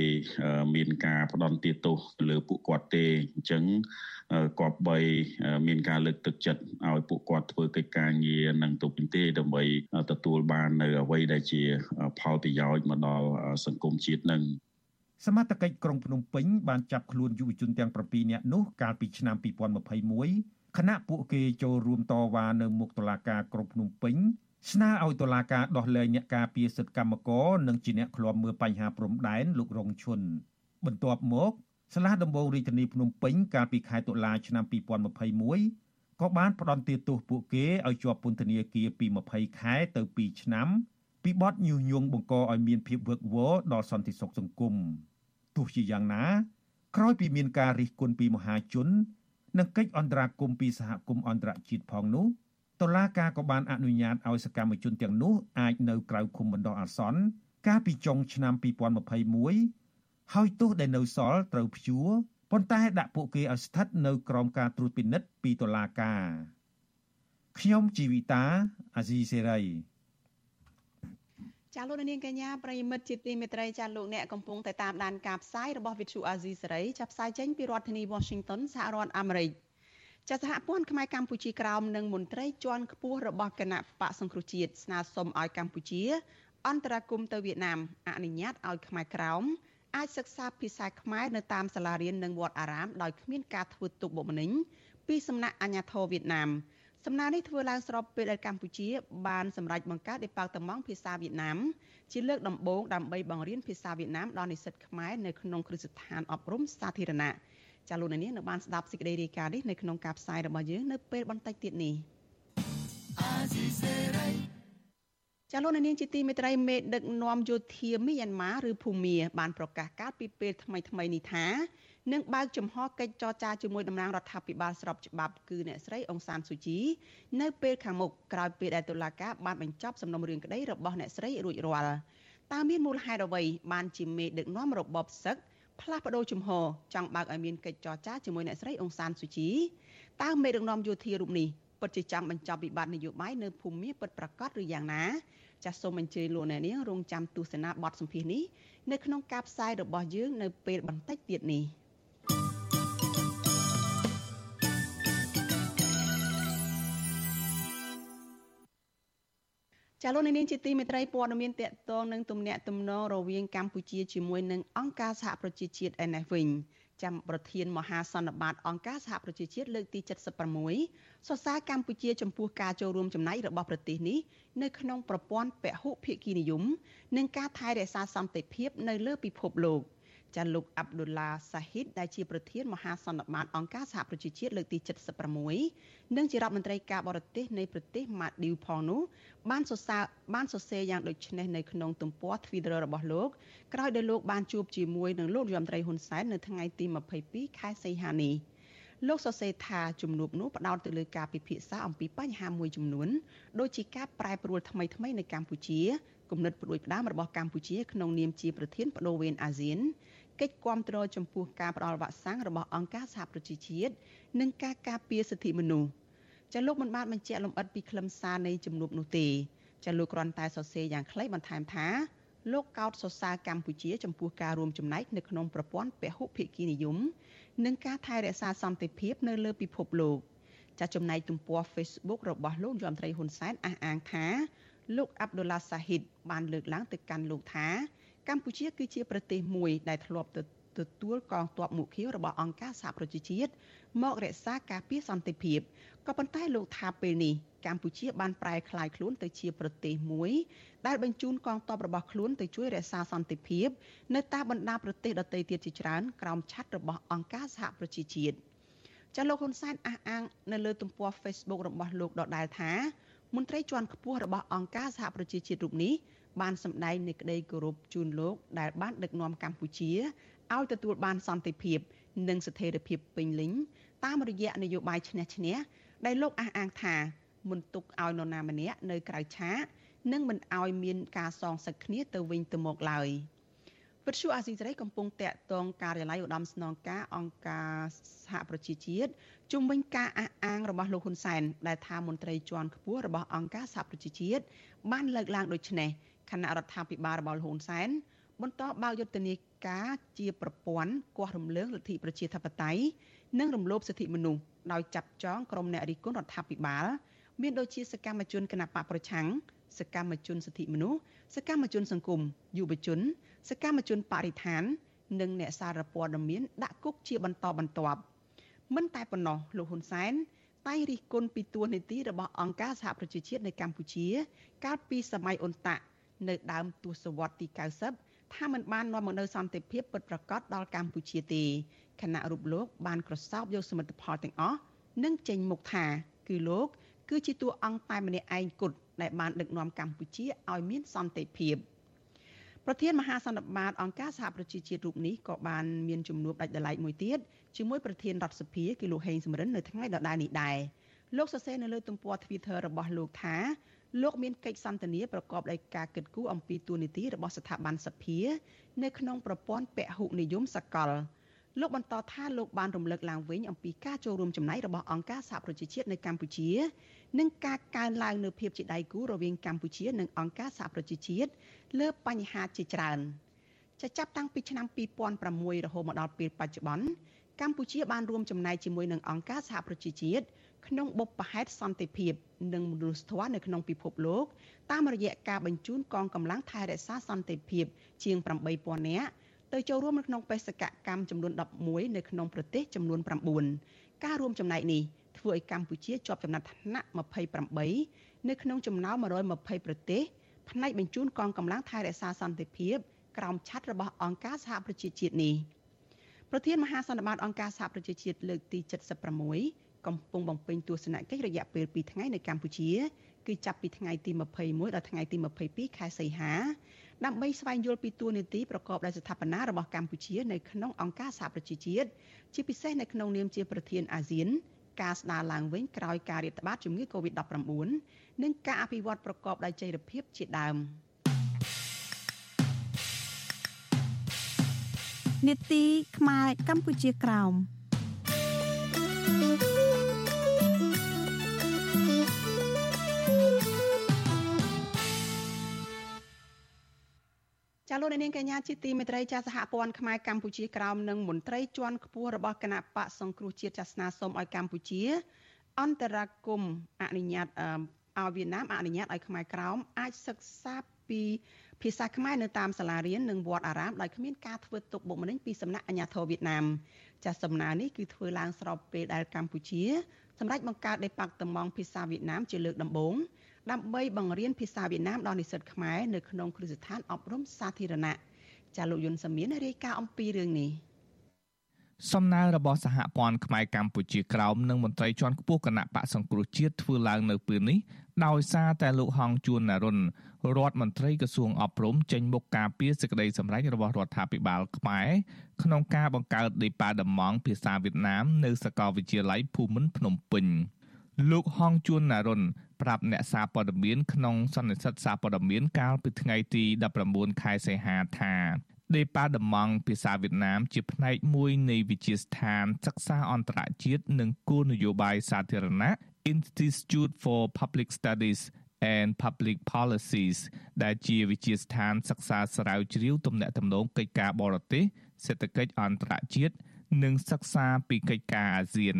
មានការផ្ដន់ទាទោសលើពួកគាត់ទេអញ្ចឹងគប្បីមានការលើកទឹកចិត្តឲ្យពួកគាត់ធ្វើកិច្ចការងារនឹងទុកទេដើម្បីទទួលបាននៅអ្វីដែលជាផលប្រយោជន៍មកដល់សង្គមជាតិនឹងសមត្ថកិច្ចក្រុងភ្នំពេញបានចាប់ខ្លួនយុវជនទាំង7នាក់នោះកាលពីឆ្នាំ2021 ខណៈពួកគេចូលរួមតវ៉ានៅមុខតុលាការក្រុងភ្នំពេញស្នើឲ្យតុលាការដោះលែងអ្នកការពារសិទ្ធិកម្មករនិងជាអ្នកឃ្លាំមើលបញ្ហាព្រំដែនលោករងឈុនបន្ទាប់មកសាលាដំបងរាជធានីភ្នំពេញកាលពីខែតុលាឆ្នាំ2021ក៏បានផ្តន្ទាទោសពួកគេឲ្យជាប់ពន្ធនាគារពី20ខែទៅ2ឆ្នាំពីបទញុះញង់បង្កឲ្យមានភាពវឹកវរដល់សន្តិសុខសង្គមទោះជាយ៉ាងណា ក្រោយពីមានការរិះគន់ពីមហាជន និងកិច្ចអន្តរាគមន៍ពីសហគមន៍អន្តរជាតិផងនោះតុលាការក៏បានអនុញ្ញាតឲ្យសកម្មជនទាំងនោះអាចនៅក្រៅឃុំបណ្ដោះអាសន្នកាលពីចុងឆ្នាំ2021ហើយទោសដែលនៅសល់ត្រូវព្យួរប៉ុន្តែដាក់ពួកគេឲ្យស្ថិតនៅក្រោមការត្រួតពិនិត្យពីតុលាការខ្ញុំជីវិតាអាស៊ីសេរី ចាលោកនាងកញ្ញាប្រិមិត្តជាទីមេត្រីចាលោកអ្នកកំពុងតែតាមដានការផ្សាយរបស់វិទ្យុអាស៊ីសេរីចាប់ផ្សាយចេញពីរដ្ឋធានី Washington សហរដ្ឋអាមេរិកចាសហព័ន្ធខ្មែរកម្ពុជាក្រោមនិងមន្ត្រីជាន់ខ្ពស់របស់គណៈបកសង្គ្រោះជាតិស្នើសុំឲ្យកម្ពុជា អន្តរាគមន៍ទៅវៀតណាមអនុញ្ញាតឲ្យខ្មែរក្រោមអាចសិក្សាភាសាខ្មែរនៅតាមសាលារៀននិងវត្តអារាមដោយគ្មានការធ្វើទុកបុកម្នេញពីសំណាក់អាជ្ញាធរវៀតណាម សំណើនេះធ្វើឡើងស្របពេលដែលកម្ពុជាបានសម្រេចបង្កើត Department ភាសាវៀតណាមជាលើកដំបូងដើម្បីបង្រៀនភាសាវៀតណាមដល់និស្សិតខ្មែរនៅក្នុងគ្រឹះស្ថានអប់រំសាធារណៈចាលោកនាងនៅបានស្ដាប់សេចក្តីរាយការណ៍នេះនៅក្នុងការផ្សាយរបស់យើងនៅពេលបន្តិចទៀតនេះចាលោកនាងជាទីមេត្រីមេដឹកនាំយោធាមីយ៉ាន់ម៉ាឬភូមាបានប្រកាសកាលពីពេលថ្មីថ្មីនេះថា នឹងបើកចំហកិច្ចចរចាជាមួយតំណាងរដ្ឋាភិបាលស្របច្បាប់គឺអ្នកស្រីអង្សានស៊ូជីនៅពេលខាងមុខក្រោយពេលដែលតុលាការបានបញ្ចប់សំណុំរឿងក្តីរបស់អ្នកស្រីរួចរាល់តើមានមូលហេតុអ្វីបានជាមេដឹកនាំរបបសឹកផ្លាស់ប្តូរជំហរចង់បើកឲ្យមានកិច្ចចរចាជាមួយអ្នកស្រីអង្សានស៊ូជីតើមេដឹកនាំយោធារូបនេះពិតជាចង់បញ្ចប់វិបត្តិនយោបាយនៅភូមិមាពិតប្រាកដឬយ៉ាងណាចាសសូមអញ្ជើញលោកអ្នកនាងរងចាំទស្សនាបទសម្ភាសន៍នេះនៅក្នុងការផ្សាយរបស់យើងនៅពេលបន្តិចទៀតនេះ។ ចាលោកនាងជាទីមេត្រីព័ត៌មានតកតងនឹងទំនាក់ទំនងរវាងកម្ពុជាជាមួយនឹងអង្គការសហប្រជាជាតិឯនេះវិញចាំប្រធានមហាសន្និបាតអង្គការសហប្រជាជាតិលើកទី76សរសើរកម្ពុជាចំពោះការចូលរួមចំណែករបស់ប្រទេសនេះនៅក្នុងប្រព័ន្ធពហុភាគីនិយម និងការថែរក្សាសន្តិភាពនៅលើពិភពលោក។ ចាលោកអាប់ឌុលឡាសាហ៊ីតដែលជាប្រធានមហាសន្និបាតអង្គការសហប្រជាជាតិលើកទី76និងជារដ្ឋមន្ត្រីការបរទេសនៃប្រទេសម៉ាឌីវផងនោះបានសរសើរបានសរសេរយ៉ាងដូចនេះនៅក្នុងទំព័រ Twitter របស់លោកក្រោយដែលលោកបានជួបជាមួយនឹងលោកយមត្រីហ៊ុនសែននៅថ្ងៃទី22ខែសីហានេះលោកសរសេរថាជំនួបនោះផ្ដោតទៅលើការពិភាក្សាអំពីបញ្ហាមួយចំនួនដូចជាការប្រែប្រួលថ្មីៗនៅកម្ពុជាគំនិតផ្ដួចផ្ដើមរបស់កម្ពុជាក្នុងនាមជាប្រធានបដូវវេនអាស៊ាន កិច្ចគាំទ្រចំពោះការផ្តល់វ៉ាក់សាំងរបស់អង្គការសហប្រជាជាតិនិងការការពារសិទ្ធិមនុស្សចាលោកមិនបានបញ្ជាក់លម្អិតពីខ្លឹមសារនៃជំនួបនោះទេចាលោកគ្រាន់តែសរសេរយ៉ាងខ្លីបន្ថែមថាលោកកោតសរសើរកម្ពុជាចំពោះការរួមចំណែកនៅក្នុងប្រព័ន្ធពហុភាគីនិយមនិងការថែរក្សាសន្តិភាពនៅលើពិភពលោកចាចំណែកទំព័រ Facebook របស់លោកយមត្រីហ៊ុនសែនអះអាងថាលោកអាប់ឌុលឡាសាហ៊ីតបានលើកឡើងទៅកាន់លោកថា កម្ពុជាគឺជាប្រទេសមួយដែលធ្លាប់ទទួលកងទ័ពមុខខៀវរបស់អង្គការសហប្រជាជាតិមករក្សាការពារសន្តិភាពក៏ប៉ុន្តែលោកថាពេលនេះកម្ពុជាបានប្រែក្លាយខ្លួនទៅជាប្រទេសមួយដែលបញ្ជូនកងទ័ពរបស់ខ្លួនទៅជួយរក្សាសន្តិភាពនៅតាមបណ្ដាប្រទេសដទៃទៀតជាច្រើនក្រោមឆ័ត្ររបស់អង្គការសហប្រជាជាតិចាលោកហ៊ុនសែនអះអាងនៅលើទំព័រ Facebook របស់លោកដដែលថាមន្ត្រីជាន់ខ្ពស់របស់អង្គការសហប្រជាជាតិរូបនេះ បានសម្ដែងនៃក្តីគោរពជូនលោកដែលបានដឹកនាំកម្ពុជាឲ្យទទួលបានសន្តិភាព និងស្ថិរភាពពេញលេញតាមរយៈនយោបាយឈ្នះឈ្នះដែលលោកអះអាងថាមិនទុកឲ្យនរណាម្នាក់នៅក្រៅឆាកនិងមិនឲ្យមានការសងសឹកគ្នាទៅវិញទៅមកឡើយវិទ្យុអាស៊ីសេរីកំពុងតាក់ទងការិយាល័យឧត្តមស្នងការអង្គការសហប្រជាជាតិជុំវិញការអះអាងរបស់លោកហ៊ុនសែនដែលថាមន្ត្រីជាន់ខ្ពស់របស់អង្គការសហប្រជាជាតិបានលើកឡើងដូចនេះ គណៈរដ្ឋាភិបាលរបស់ហ៊ុនសែនបន្តបើកយុទ្ធនាការជាប្រព័ន្ធគាស់រំលើងលទ្ធិប្រជាធិបតេយ្យនិងរំលោភសិទ្ធិមនុស្សដោយចាប់ចងក្រុមអ្នករិះគន់រដ្ឋាភិបាលមានដូចជាសកម្មជនគណបកប្រឆាំងសកម្មជនសិទ្ធិមនុស្សសកម្មជនសង្គមយុវជន សកម្មជនបរិស្ថាន និងអ្នកសារព័ត៌មានដាក់គុកជាបន្តបន្ទាប់មិនតែប៉ុណ្ណោះលោកហ៊ុនសែនតែងរិះគន់ពីទួនាទីរបស់អង្គការសហប្រជាជាតិនៅកម្ពុជា កាលពីសម័យអ៊ុនតាក់ នៅដើមទសវត្សរ៍ទី90 ថាมันបាននាំមកនូវសន្តិភាពពិតប្រាកដដល់កម្ពុជាទេគណៈរូបលោកបានក្រសោបយកសមិទ្ធផលទាំងអស់និងចេញមុខថាគឺលោកគឺជាតួអង្គតែម្នាក់ឯងគត់ដែលបានដឹកនាំកម្ពុជាឲ្យមានសន្តិភាពប្រធានមហាសន្និបាតអង្គការសហប្រជាជាតិរូបនេះក៏បានមានជំនួបដាច់ដライមួយទៀតជាមួយប្រធានរដ្ឋសភាគឺលោកហេងសំរិននៅថ្ងៃដដែលនេះដែរលោកសរសេរនៅលើទំព័រ Twitter របស់លោកថា លោកមានកិច្ចសន្ទនាប្រកបដោយការគិតគូរអំពីទូនីតិរបស់ស្ថាប័នសភា នៅក្នុងប្រព័ន្ធពហុនិយមសកលលោកបន្តថាលោកបានរំលឹកឡើងវិញអំពីការចូលរួមចំណែករបស់អង្គការសហប្រជាជាតិនៅកម្ពុជា និងការកើនឡើងនូវភាពជាដៃគូរវាងកម្ពុជា និងអង្គការសហប្រជាជាតិលើបញ្ហាជាច្រើនចាចាប់តាំងពីឆ្នាំ2006រហូតមកដល់ពេលបច្ចុប្បន្នកម្ពុជាបានរួមចំណែកជាមួយនឹងអង្គការសហប្រជាជាតិ ក្នុងបុព្វហេតុសន្តិភាពនិងមនុស្សធម៌នៅក្នុងពិភពលោកតាមរយៈការបញ្ជូនកងកម្លាំងថែរក្សាសន្តិភាពជាង8000នាក់ទៅចូលរួមនៅក្នុងបេសកកម្មចំនួន11នៅក្នុងប្រទេសចំនួន9ការរួមចំណែកនេះធ្វើឲ្យកម្ពុជាជាប់ចំណាត់ថ្នាក់28នៅក្នុងចំណោម120ប្រទេសផ្នែកបញ្ជូនកងកម្លាំងថែរក្សាសន្តិភាពក្រោមឆ័ត្ររបស់អង្គការសហប្រជាជាតិនេះប្រធានមហាសន្និបាតអង្គការសហប្រជាជាតិលើកទី76 កំពុងបំពេញទស្សនកិច្ចរយៈពេល2ថ្ងៃនៅកម្ពុជាគឺចាប់ពីថ្ងៃទី21ដល់ថ្ងៃទី22ខែសីហាដើម្បីស្វែងយល់ពីទួលនីតិប្រកបដោយស្ថាបនារបស់កម្ពុជានៅក្នុងអង្គការសហប្រជាជាតិជាពិសេសនៅក្នុងនាមជាប្រធានអាស៊ានការស្ដារឡើងវិញក្រោយការរាតត្បាតជំងឺ Covid-19 និងការអភិវឌ្ឍប្រកបដោយចីរភាពជាដើមនេតិខ្មែរកម្ពុជាក្រោម ចាលោកនាងកញ្ញាជាទីមេត្រីចាសហព័ន្ធខ្មែរកម្ពុជាក្រោមនិងមន្ត្រីជាន់ខ្ពស់របស់គណៈបកសង្គ្រោះជាតិចាស្នាសូមឲ្យកម្ពុជា អន្តរាគមអនុញ្ញាតឲ្យវៀតណាមអនុញ្ញាតឲ្យខ្មែរក្រោមអាចសិក្សាពីភាសាខ្មែរនៅតាមសាលារៀននិងវត្តអារាមដោយគ្មានការធ្វើទុកបុកម្នេញពីសំណាក់អាជ្ញាធរវៀតណាមចាសសំណើនេះគឺធ្វើឡើងស្របពេលដែលកម្ពុជាសម្រាប់បង្កើតដេប៉ាក់តំងភាសាវៀតណាមជាលើកដំបូង ដើម្បីបង្រៀនភាសាវៀតណាមដល់និស្សិតខ្មែរនៅក្នុងគ្រឹះស្ថានអប់រំសាធារណៈចាលោកយុនសាមៀនរាយការណ៍អំពីរឿងនេះសំណើរបស់សហព័ន្ធខ្មែរកម្ពុជាក្រោមនិងមន្ត្រីជាន់ខ្ពស់គណៈបកសង្គ្រោះជាតិធ្វើឡើងនៅពេលនេះដោយសារតែលោកហងជួននរុនរដ្ឋមន្ត្រីក្រសួងអប់រំចេញមុខការពីសេចក្តីសម្រេចរបស់រដ្ឋាភិបាលខ្មែរក្នុងការបង្កើតដេប៉ាតំងភាសាវៀតណាមនៅសាកលវិទ្យាល័យភូមិន្ទភ្នំពេញ លោកហងជួននរុនប្រាប់អ្នកសារព័ត៌មានក្នុងសន្និសីទសារព័ត៌មានកាលពីថ្ងៃទី19ខែសីហាថាដេប៉ាតំងភាសាវៀតណាមជាផ្នែកមួយនៃវិទ្យាស្ថានសិក្សាអន្តរជាតិនិងគោលនយោបាយសាធារណៈ Institute for Public Studies and Public Policies ដែលជាវិទ្យាស្ថានសិក្សាស្រាវជ្រាវទំនាក់ទំនងកិច្ចការបរទេសសេដ្ឋកិច្ចអន្តរជាតិនិងសិក្សាពីកិច្ចការអាស៊ាន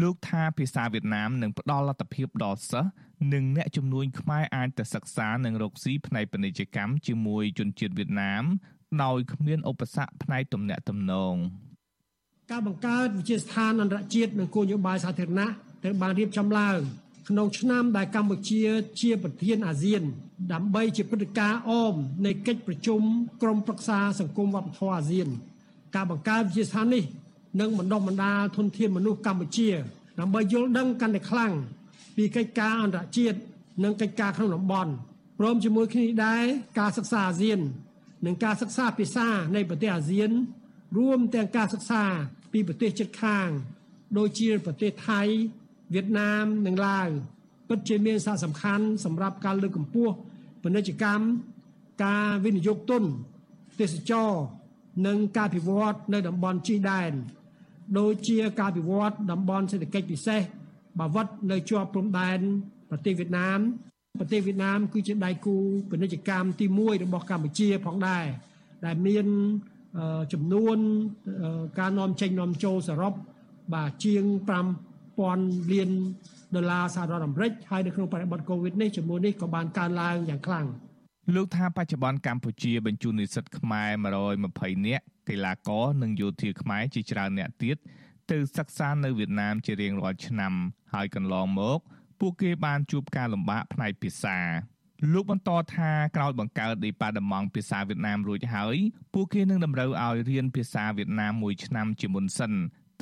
លោកថាភាសាវៀតណាមនឹងផ្ដល់លទ្ធភាពដល់សិស្សនិងអ្នកជំនួញខ្មែរអាចទៅសិក្សានិងរកស៊ីផ្នែកពាណិជ្ជកម្មជាមួយជនជាតិវៀតណាមដោយគ្មានឧបសគ្គផ្នែកទំនាក់ទំនងការបង្កើតវិទ្យាស្ថានអន្តរជាតិនិងគោលនយោបាយសាធារណៈត្រូវបានរៀបចំឡើងក្នុងឆ្នាំដែលកម្ពុជាជាប្រធានអាស៊ាន ដើម្បីជាព្រឹត្តិការណ៍អមនៃកិច្ចប្រជុំក្រុមប្រឹក្សាសង្គមវប្បធម៌អាស៊ាន ការបង្កើតវិទ្យាស្ថាននេះ នឹងបណ្ដុះបណ្ដាលធនធានមនុស្សកម្ពុជាដើម្បីយល់ដឹងកាន់តែខ្លាំងពីកិច្ចការអន្តរជាតិនិងកិច្ចការក្នុងតំបន់ព្រមជាមួយគ្នាដែរការសិក្សាអាស៊ាន និងការសិក្សាភាសានៃប្រទេសអាស៊ាន រួមទាំងការសិក្សាពីប្រទេសជិតខាង ដូចជាប្រទេសថៃវៀតណាមនិងឡាវពិតជាមានសារៈសំខាន់សម្រាប់ការលើកកម្ពស់ពាណិជ្ជកម្មការវិនិយោគទុនទេសចរនិងការពិវត្តនៅតំបន់ជិះដែន ដូចជាការពិវត្តតំបន់សេដ្ឋកិច្ចពិសេសបាវិតនៅជាប់ព្រំដែនប្រទេសវៀតណាមប្រទេសវៀតណាមគឺជាដៃគូពាណិជ្ជកម្មទី1របស់កម្ពុជាផងដែរដែលមានចំនួនការនាំចេញនាំចូលសរុបបាទជាង5000លានដុល្លារសហរដ្ឋអាមេរិកហើយនៅក្នុងបរិបទកូវីដនេះចំនួននេះក៏បានកើនឡើងយ៉ាងខ្លាំង លោកថាបច្ចុប្បន្នកម្ពុជាបញ្ជូននិស្សិតខ្មែរ120នាក់កីឡាករនិងយោធាខ្មែរជាច្រើនអ្នកទៀតទៅសិក្សានៅវៀតណាមជារៀងរាល់ឆ្នាំ ហើយកន្លងមក ពួកគេបានជួបការលំបាកផ្នែកភាសាលោកបន្តថាក្រោយបង្កើតដេប៉ាតឺម៉ង់ភាសាវៀតណាមរួចហើយ ពួកគេនឹងតម្រូវឲ្យរៀនភាសាវៀតណាមមួយឆ្នាំជាមុនសិន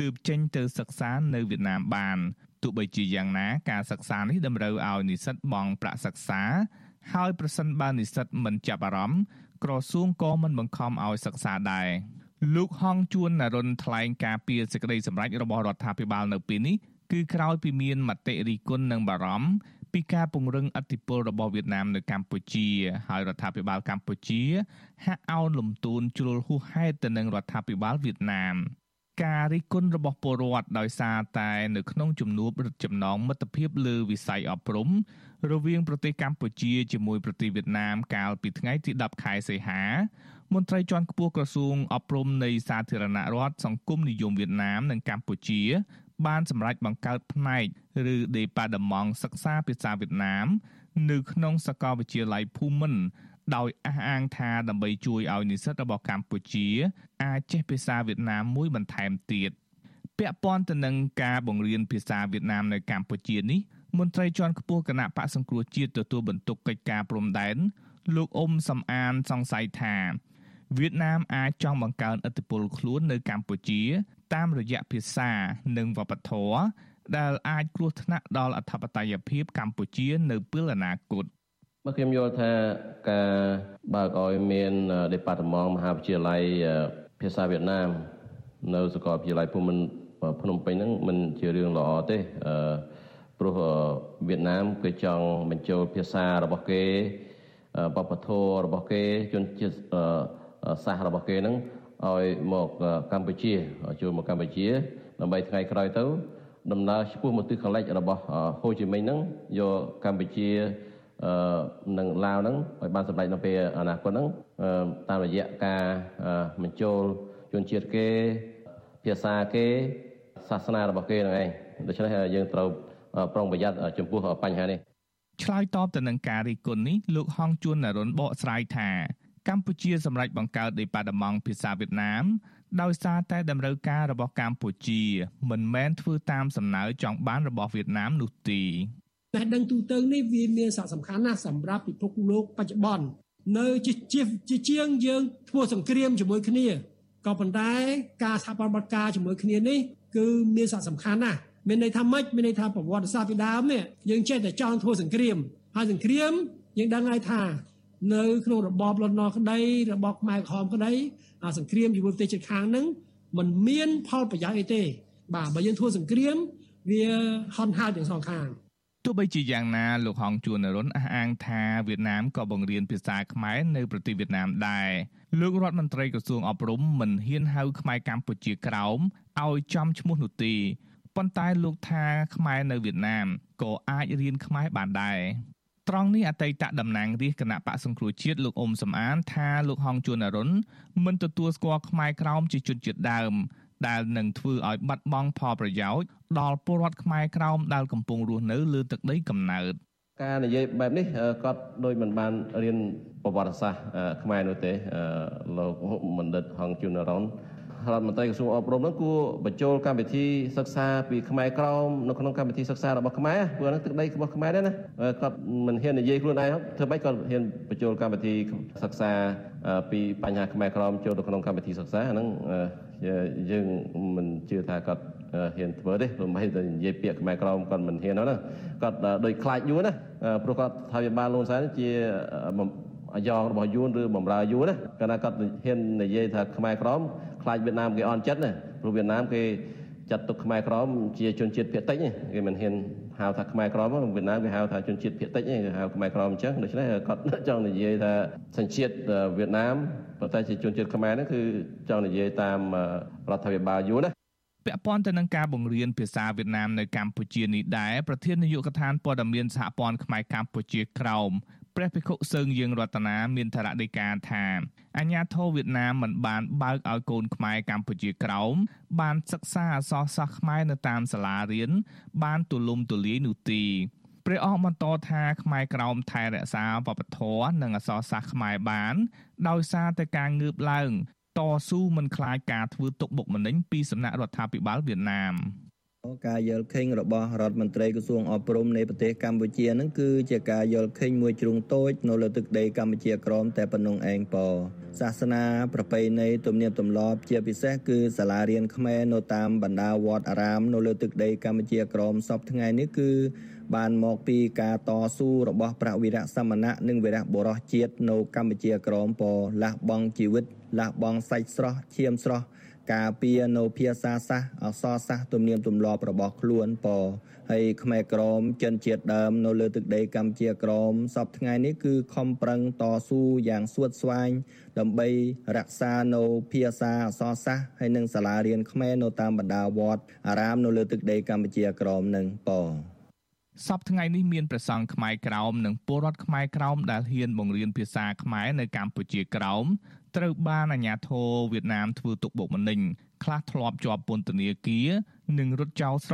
ទើបចេញទៅសិក្សានៅវៀតណាមបានទោះបីជាយ៉ាងណាការសិក្សានេះតម្រូវឲ្យនិស្សិតបង់ប្រាក់សិក្សា ហើយប្រសិនបើនិស្សិតមិនចាប់អារម្មណ៍ក្រសួងក៏មិនបង្ខំឲ្យសិក្សាដែរលោកហងជួននរុនថ្លែងការពីសេចក្តីសម្រេចរបស់រដ្ឋាភិបាលនៅពេលនេះគឺក្រោយពីមានមតិរិះគន់និងបារម្ភពីការពង្រឹងអធិបុលរបស់វៀតណាមនៅកម្ពុជាហើយរដ្ឋាភិបាលកម្ពុជាហាក់អោនលំទោនជ្រុលហួសហេតុទៅនឹងរដ្ឋាភិបាលវៀតណាម ការរិះគន់របស់ពលរដ្ឋដោយសារតែនៅក្នុងជំនួបរឹតចំណងមិត្តភាពលើវិស័យអប់រំរវាងប្រទេសកម្ពុជាជាមួយប្រទេសវៀតណាមកាលពីថ្ងៃទី10ខែសីហាមន្ត្រីជាន់ខ្ពស់ក្រសួងអប់រំនៃសាធារណរដ្ឋសង្គមនិយមវៀតណាមនិងកម្ពុជា បានសម្រេចបង្កើតផ្នែកឬដេប៉ាតឺម៉ង់សិក្សាភាសាវៀតណាម នៅក្នុងសាកលវិទ្យាល័យភូមិន្ទ ដោយអះអាងថាដើម្បីជួយឲ្យនិស្សិតរបស់កម្ពុជា អាចចេះភាសាវៀតណាមមួយបន្ថែមទៀតពាក់ព័ន្ធទៅនឹងការបង្រៀនភាសាវៀតណាមនៅកម្ពុជានេះមន្ត្រីជាន់ខ្ពស់គណៈបកសង្គ្រោះជាតិទទួលបន្ទុកកិច្ចការព្រំដែនលោកអ៊ុំសំអានសង្ស័យថាវៀតណាមអាចចង់បង្កើនឥទ្ធិពលខ្លួននៅកម្ពុជា តាមរយៈភាសានិងវប្បធម៌ដែលអាចគ្រោះថ្នាក់ដល់អធិបតេយ្យភាពកម្ពុជានៅពេលអនាគត បើខ្ញុំយល់ថាការបើកឲ្យមាន Department មហាវិទ្យាល័យភាសាវៀតណាម នៅសាកលវិទ្យាល័យភូមិន្ទភ្នំពេញហ្នឹងមិនជារឿងល្អទេអឺព្រោះវៀតណាមគេចង់បញ្ចូលភាសារបស់គេបបធររបស់គេជនជាតិសាសរបស់គេហ្នឹងឲ្យមកកម្ពុជាចូលមកកម្ពុជាដើម្បីថ្ងៃក្រោយទៅ ដំណើរឆ្ពោះមកទិសខាងលិចរបស់ហូជីមិញហ្នឹងយកកម្ពុជា និងឡាវហ្នឹងឲ្យបានសម្រេចនៅពេលអនាគតហ្នឹងតាមរយៈការបញ្ចូលជនជាតិគេភាសាគេសាសនារបស់គេហ្នឹងឯងដូច្នេះយើងត្រូវប្រុងប្រយ័ត្នចំពោះបញ្ហានេះឆ្លើយតបទៅនឹងការរិះគន់នេះលោកហងជួននរុនបកស្រាយថាកម្ពុជាសម្រេចបង្កើតដេប៉ាតឺម៉ង់ភាសាវៀតណាមដោយសារតែតម្រូវការរបស់កម្ពុជា មិនមែនធ្វើតាមសំណើចង់បានរបស់វៀតណាមនោះទេ តែដឹងទូទៅនេះវាមានសារៈសំខាន់ណាស់សម្រាប់ពិភពលោកបច្ចុប្បន្ននៅជាជាជាងយើងធ្វើសង្គ្រាមជាមួយគ្នាក៏ប៉ុន្តែការសហប្រតិបត្តិការជាមួយគ្នានេះគឺមានសារៈសំខាន់ណាស់មានន័យថាម៉េចមានន័យថាប្រវត្តិសាស្ត្រពីដើមនេះយើងចេះតែចង់ធ្វើសង្គ្រាមហើយសង្គ្រាមយើងដឹងហើយថានៅក្នុងរបបលន់ណល់ក្តីរបបខ្មែរក្រហមក្តីអាសង្គ្រាមជាមួយប្រទេសជិតខាងហ្នឹងมันមានផលប្រយោជន៍អីទេបាទបើយើងធ្វើសង្គ្រាមវាហន់ហើរទាំងសងខាង ទោះបីជាយ៉ាងណាលោកហងជួននរុនអះអាងថាវៀតណាមក៏បង្រៀនភាសាខ្មែរនៅប្រទេសវៀតណាមដែរលោករដ្ឋមន្ត្រីក្រសួងអប់រំមិនហ៊ានហៅខ្មែរកម្ពុជាក្រោមឲ្យចំឈ្មោះនោះទេប៉ុន្តែលោកថាខ្មែរនៅវៀតណាមក៏អាចរៀនខ្មែរបានដែរត្រង់នេះអតីតតំណាងរាជគណៈបកសង្គ្រោះជាតិលោកអ៊ុំសំអានថាលោកហងជួនអរុនមិនទទួលស្គាល់ខ្មែរក្រោមជាជនជាតិដើម ដែលនឹងធ្វើឲ្យបាត់បង់ផលប្រយោជន៍ដល់ពលរដ្ឋខ្មែរក្រោមដែលកំពុងរស់នៅលើទឹកដីកំណើតការនិយាយបែបនេះគាត់ដូចមិនបានរៀនប្រវត្តិសាស្ត្រខ្មែរនោះទេលោកបណ្ឌិតហងជួនអរុន រដ្ឋមន្ត្រីក្រសួងអប់រំហ្នឹងគួរបញ្ចូលកម្មវិធីសិក្សាពីខ្មែរក្រមនៅក្នុងកម្មវិធីសិក្សារបស់ខ្មែរព្រោះហ្នឹងទឹកដីរបស់ខ្មែរដែរណាគាត់មិនហ៊ាននិយាយខ្លួនឯងធ្វើម៉េចគាត់ហ៊ានបញ្ចូលកម្មវិធីសិក្សាពីបញ្ហាខ្មែរក្រមចូលទៅក្នុងកម្មវិធីសិក្សាហ្នឹងយើងមិនជឿថាគាត់ហ៊ានធ្វើទេព្រោះមិនតែនិយាយពាក្យខ្មែរក្រមគាត់មិនហ៊ានណាគាត់ដូចខ្លាចយួនណាព្រោះគាត់ថាវិបាលលន់សែនជា អាយ៉ងរបស់យួនឬបំរើយួនណាកាលណាគាត់ហ៊ាននិយាយថាខ្មែរក្រមខ្លាចវៀតណាមគេអន់ចិត្តណាព្រោះវៀតណាមគេចាត់ទុកខ្មែរក្រមជាជនជាតិភាគតិចគេមិនហ៊ានហៅថាខ្មែរក្រមវៀតណាមគេហៅថាជនជាតិភាគតិចគេហៅខ្មែរក្រមអញ្ចឹងដូច្នេះគាត់ចង់និយាយថាសញ្ជាតិវៀតណាមប៉ុន្តែជាជនជាតិខ្មែរហ្នឹងគឺចង់និយាយតាមរដ្ឋាភិបាលយួនណាពាក់ព័ន្ធទៅនឹងការបង្រៀនភាសាវៀតណាមនៅកម្ពុជានេះដែរប្រធាននាយកដ្ឋានព័ត៌មានសហព័ន្ធខ្មែរកម្ពុជាក្រោម ព្រះភិក្ខុសើងយើងរតនាមានថ្នាក់ដីកាថាអាញាធរវៀតណាមមិនបានបើកឲ្យកូនខ្មែរកម្ពុជាក្រោមបានសិក្សាអក្សរសាស្ត្រខ្មែរនៅតាមសាលារៀនបានទូលំទូលាយនោះទេព្រះអង្គបន្តថាខ្មែរក្រោមថែរក្សាវប្បធម៌និងអក្សរសាស្ត្រខ្មែរបាន ដោយសារតែការងើបឡើងតស៊ូមិនខ្លាចការធ្វើទុកបុកម្នេញពីសំណាក់រដ្ឋាភិបាលវៀតណាម ការយល់ឃើញរបស់រដ្ឋមន្ត្រីក្រសួងអប់រំនៃប្រទេសកម្ពុជានឹងគឺជាការយល់ឃើញមួយជ្រុងតូចនៅលើទឹកដីកម្ពុជាក្រមតែប៉ុណ្ណឹងឯងប៉សាសនាប្រពៃណីទំនៀមទម្លាប់ជាពិសេសគឺសាលារៀនខ្មែរនៅតាមបណ្ដាវត្តអារាមនៅលើទឹកដីកម្ពុជាក្រមសពថ្ងៃនេះគឺបានមកពីការតស៊ូរបស់ព្រះវីរៈសមណៈនិងវីរៈបុរសជាតិនៅកម្ពុជាក្រមពលះបង់ជីវិតលះបង់សាច់ស្រស់ឈាមស្រស់ ការពារនៅភាសាសាសអក្សរសាស្ត្រទំនៀមទម្លាប់របស់ខ្លួនពហើយខ្មែរក្រមចិនជាតិដើមនៅលើទឹកដីកម្ពុជាក្រមសពថ្ងៃនេះគឺខំប្រឹងតស៊ូយ៉ាងស្វិតស្វាញដើម្បីរក្សានៅភាសាអក្សរសាស្ត្រហើយនិងសាលារៀនខ្មែរនៅតាមបណ្ដាវត្តអារាមនៅលើទឹកដីកម្ពុជាក្រមនឹងពសពថ្ងៃនេះមានព្រះសង្ឃខ្មែរក្រោមនិងពលរដ្ឋខ្មែរក្រោមដែលហ៊ានបង្រៀនភាសាខ្មែរនៅកម្ពុជាក្រោម ត្រូវបានអាជ្ញាធរវៀតណាមធ្វើទុកបុកម្នេញខ្លះធ្លាប់ជាប់ពន្ធនាគារ និងរត់ចោលស្រុក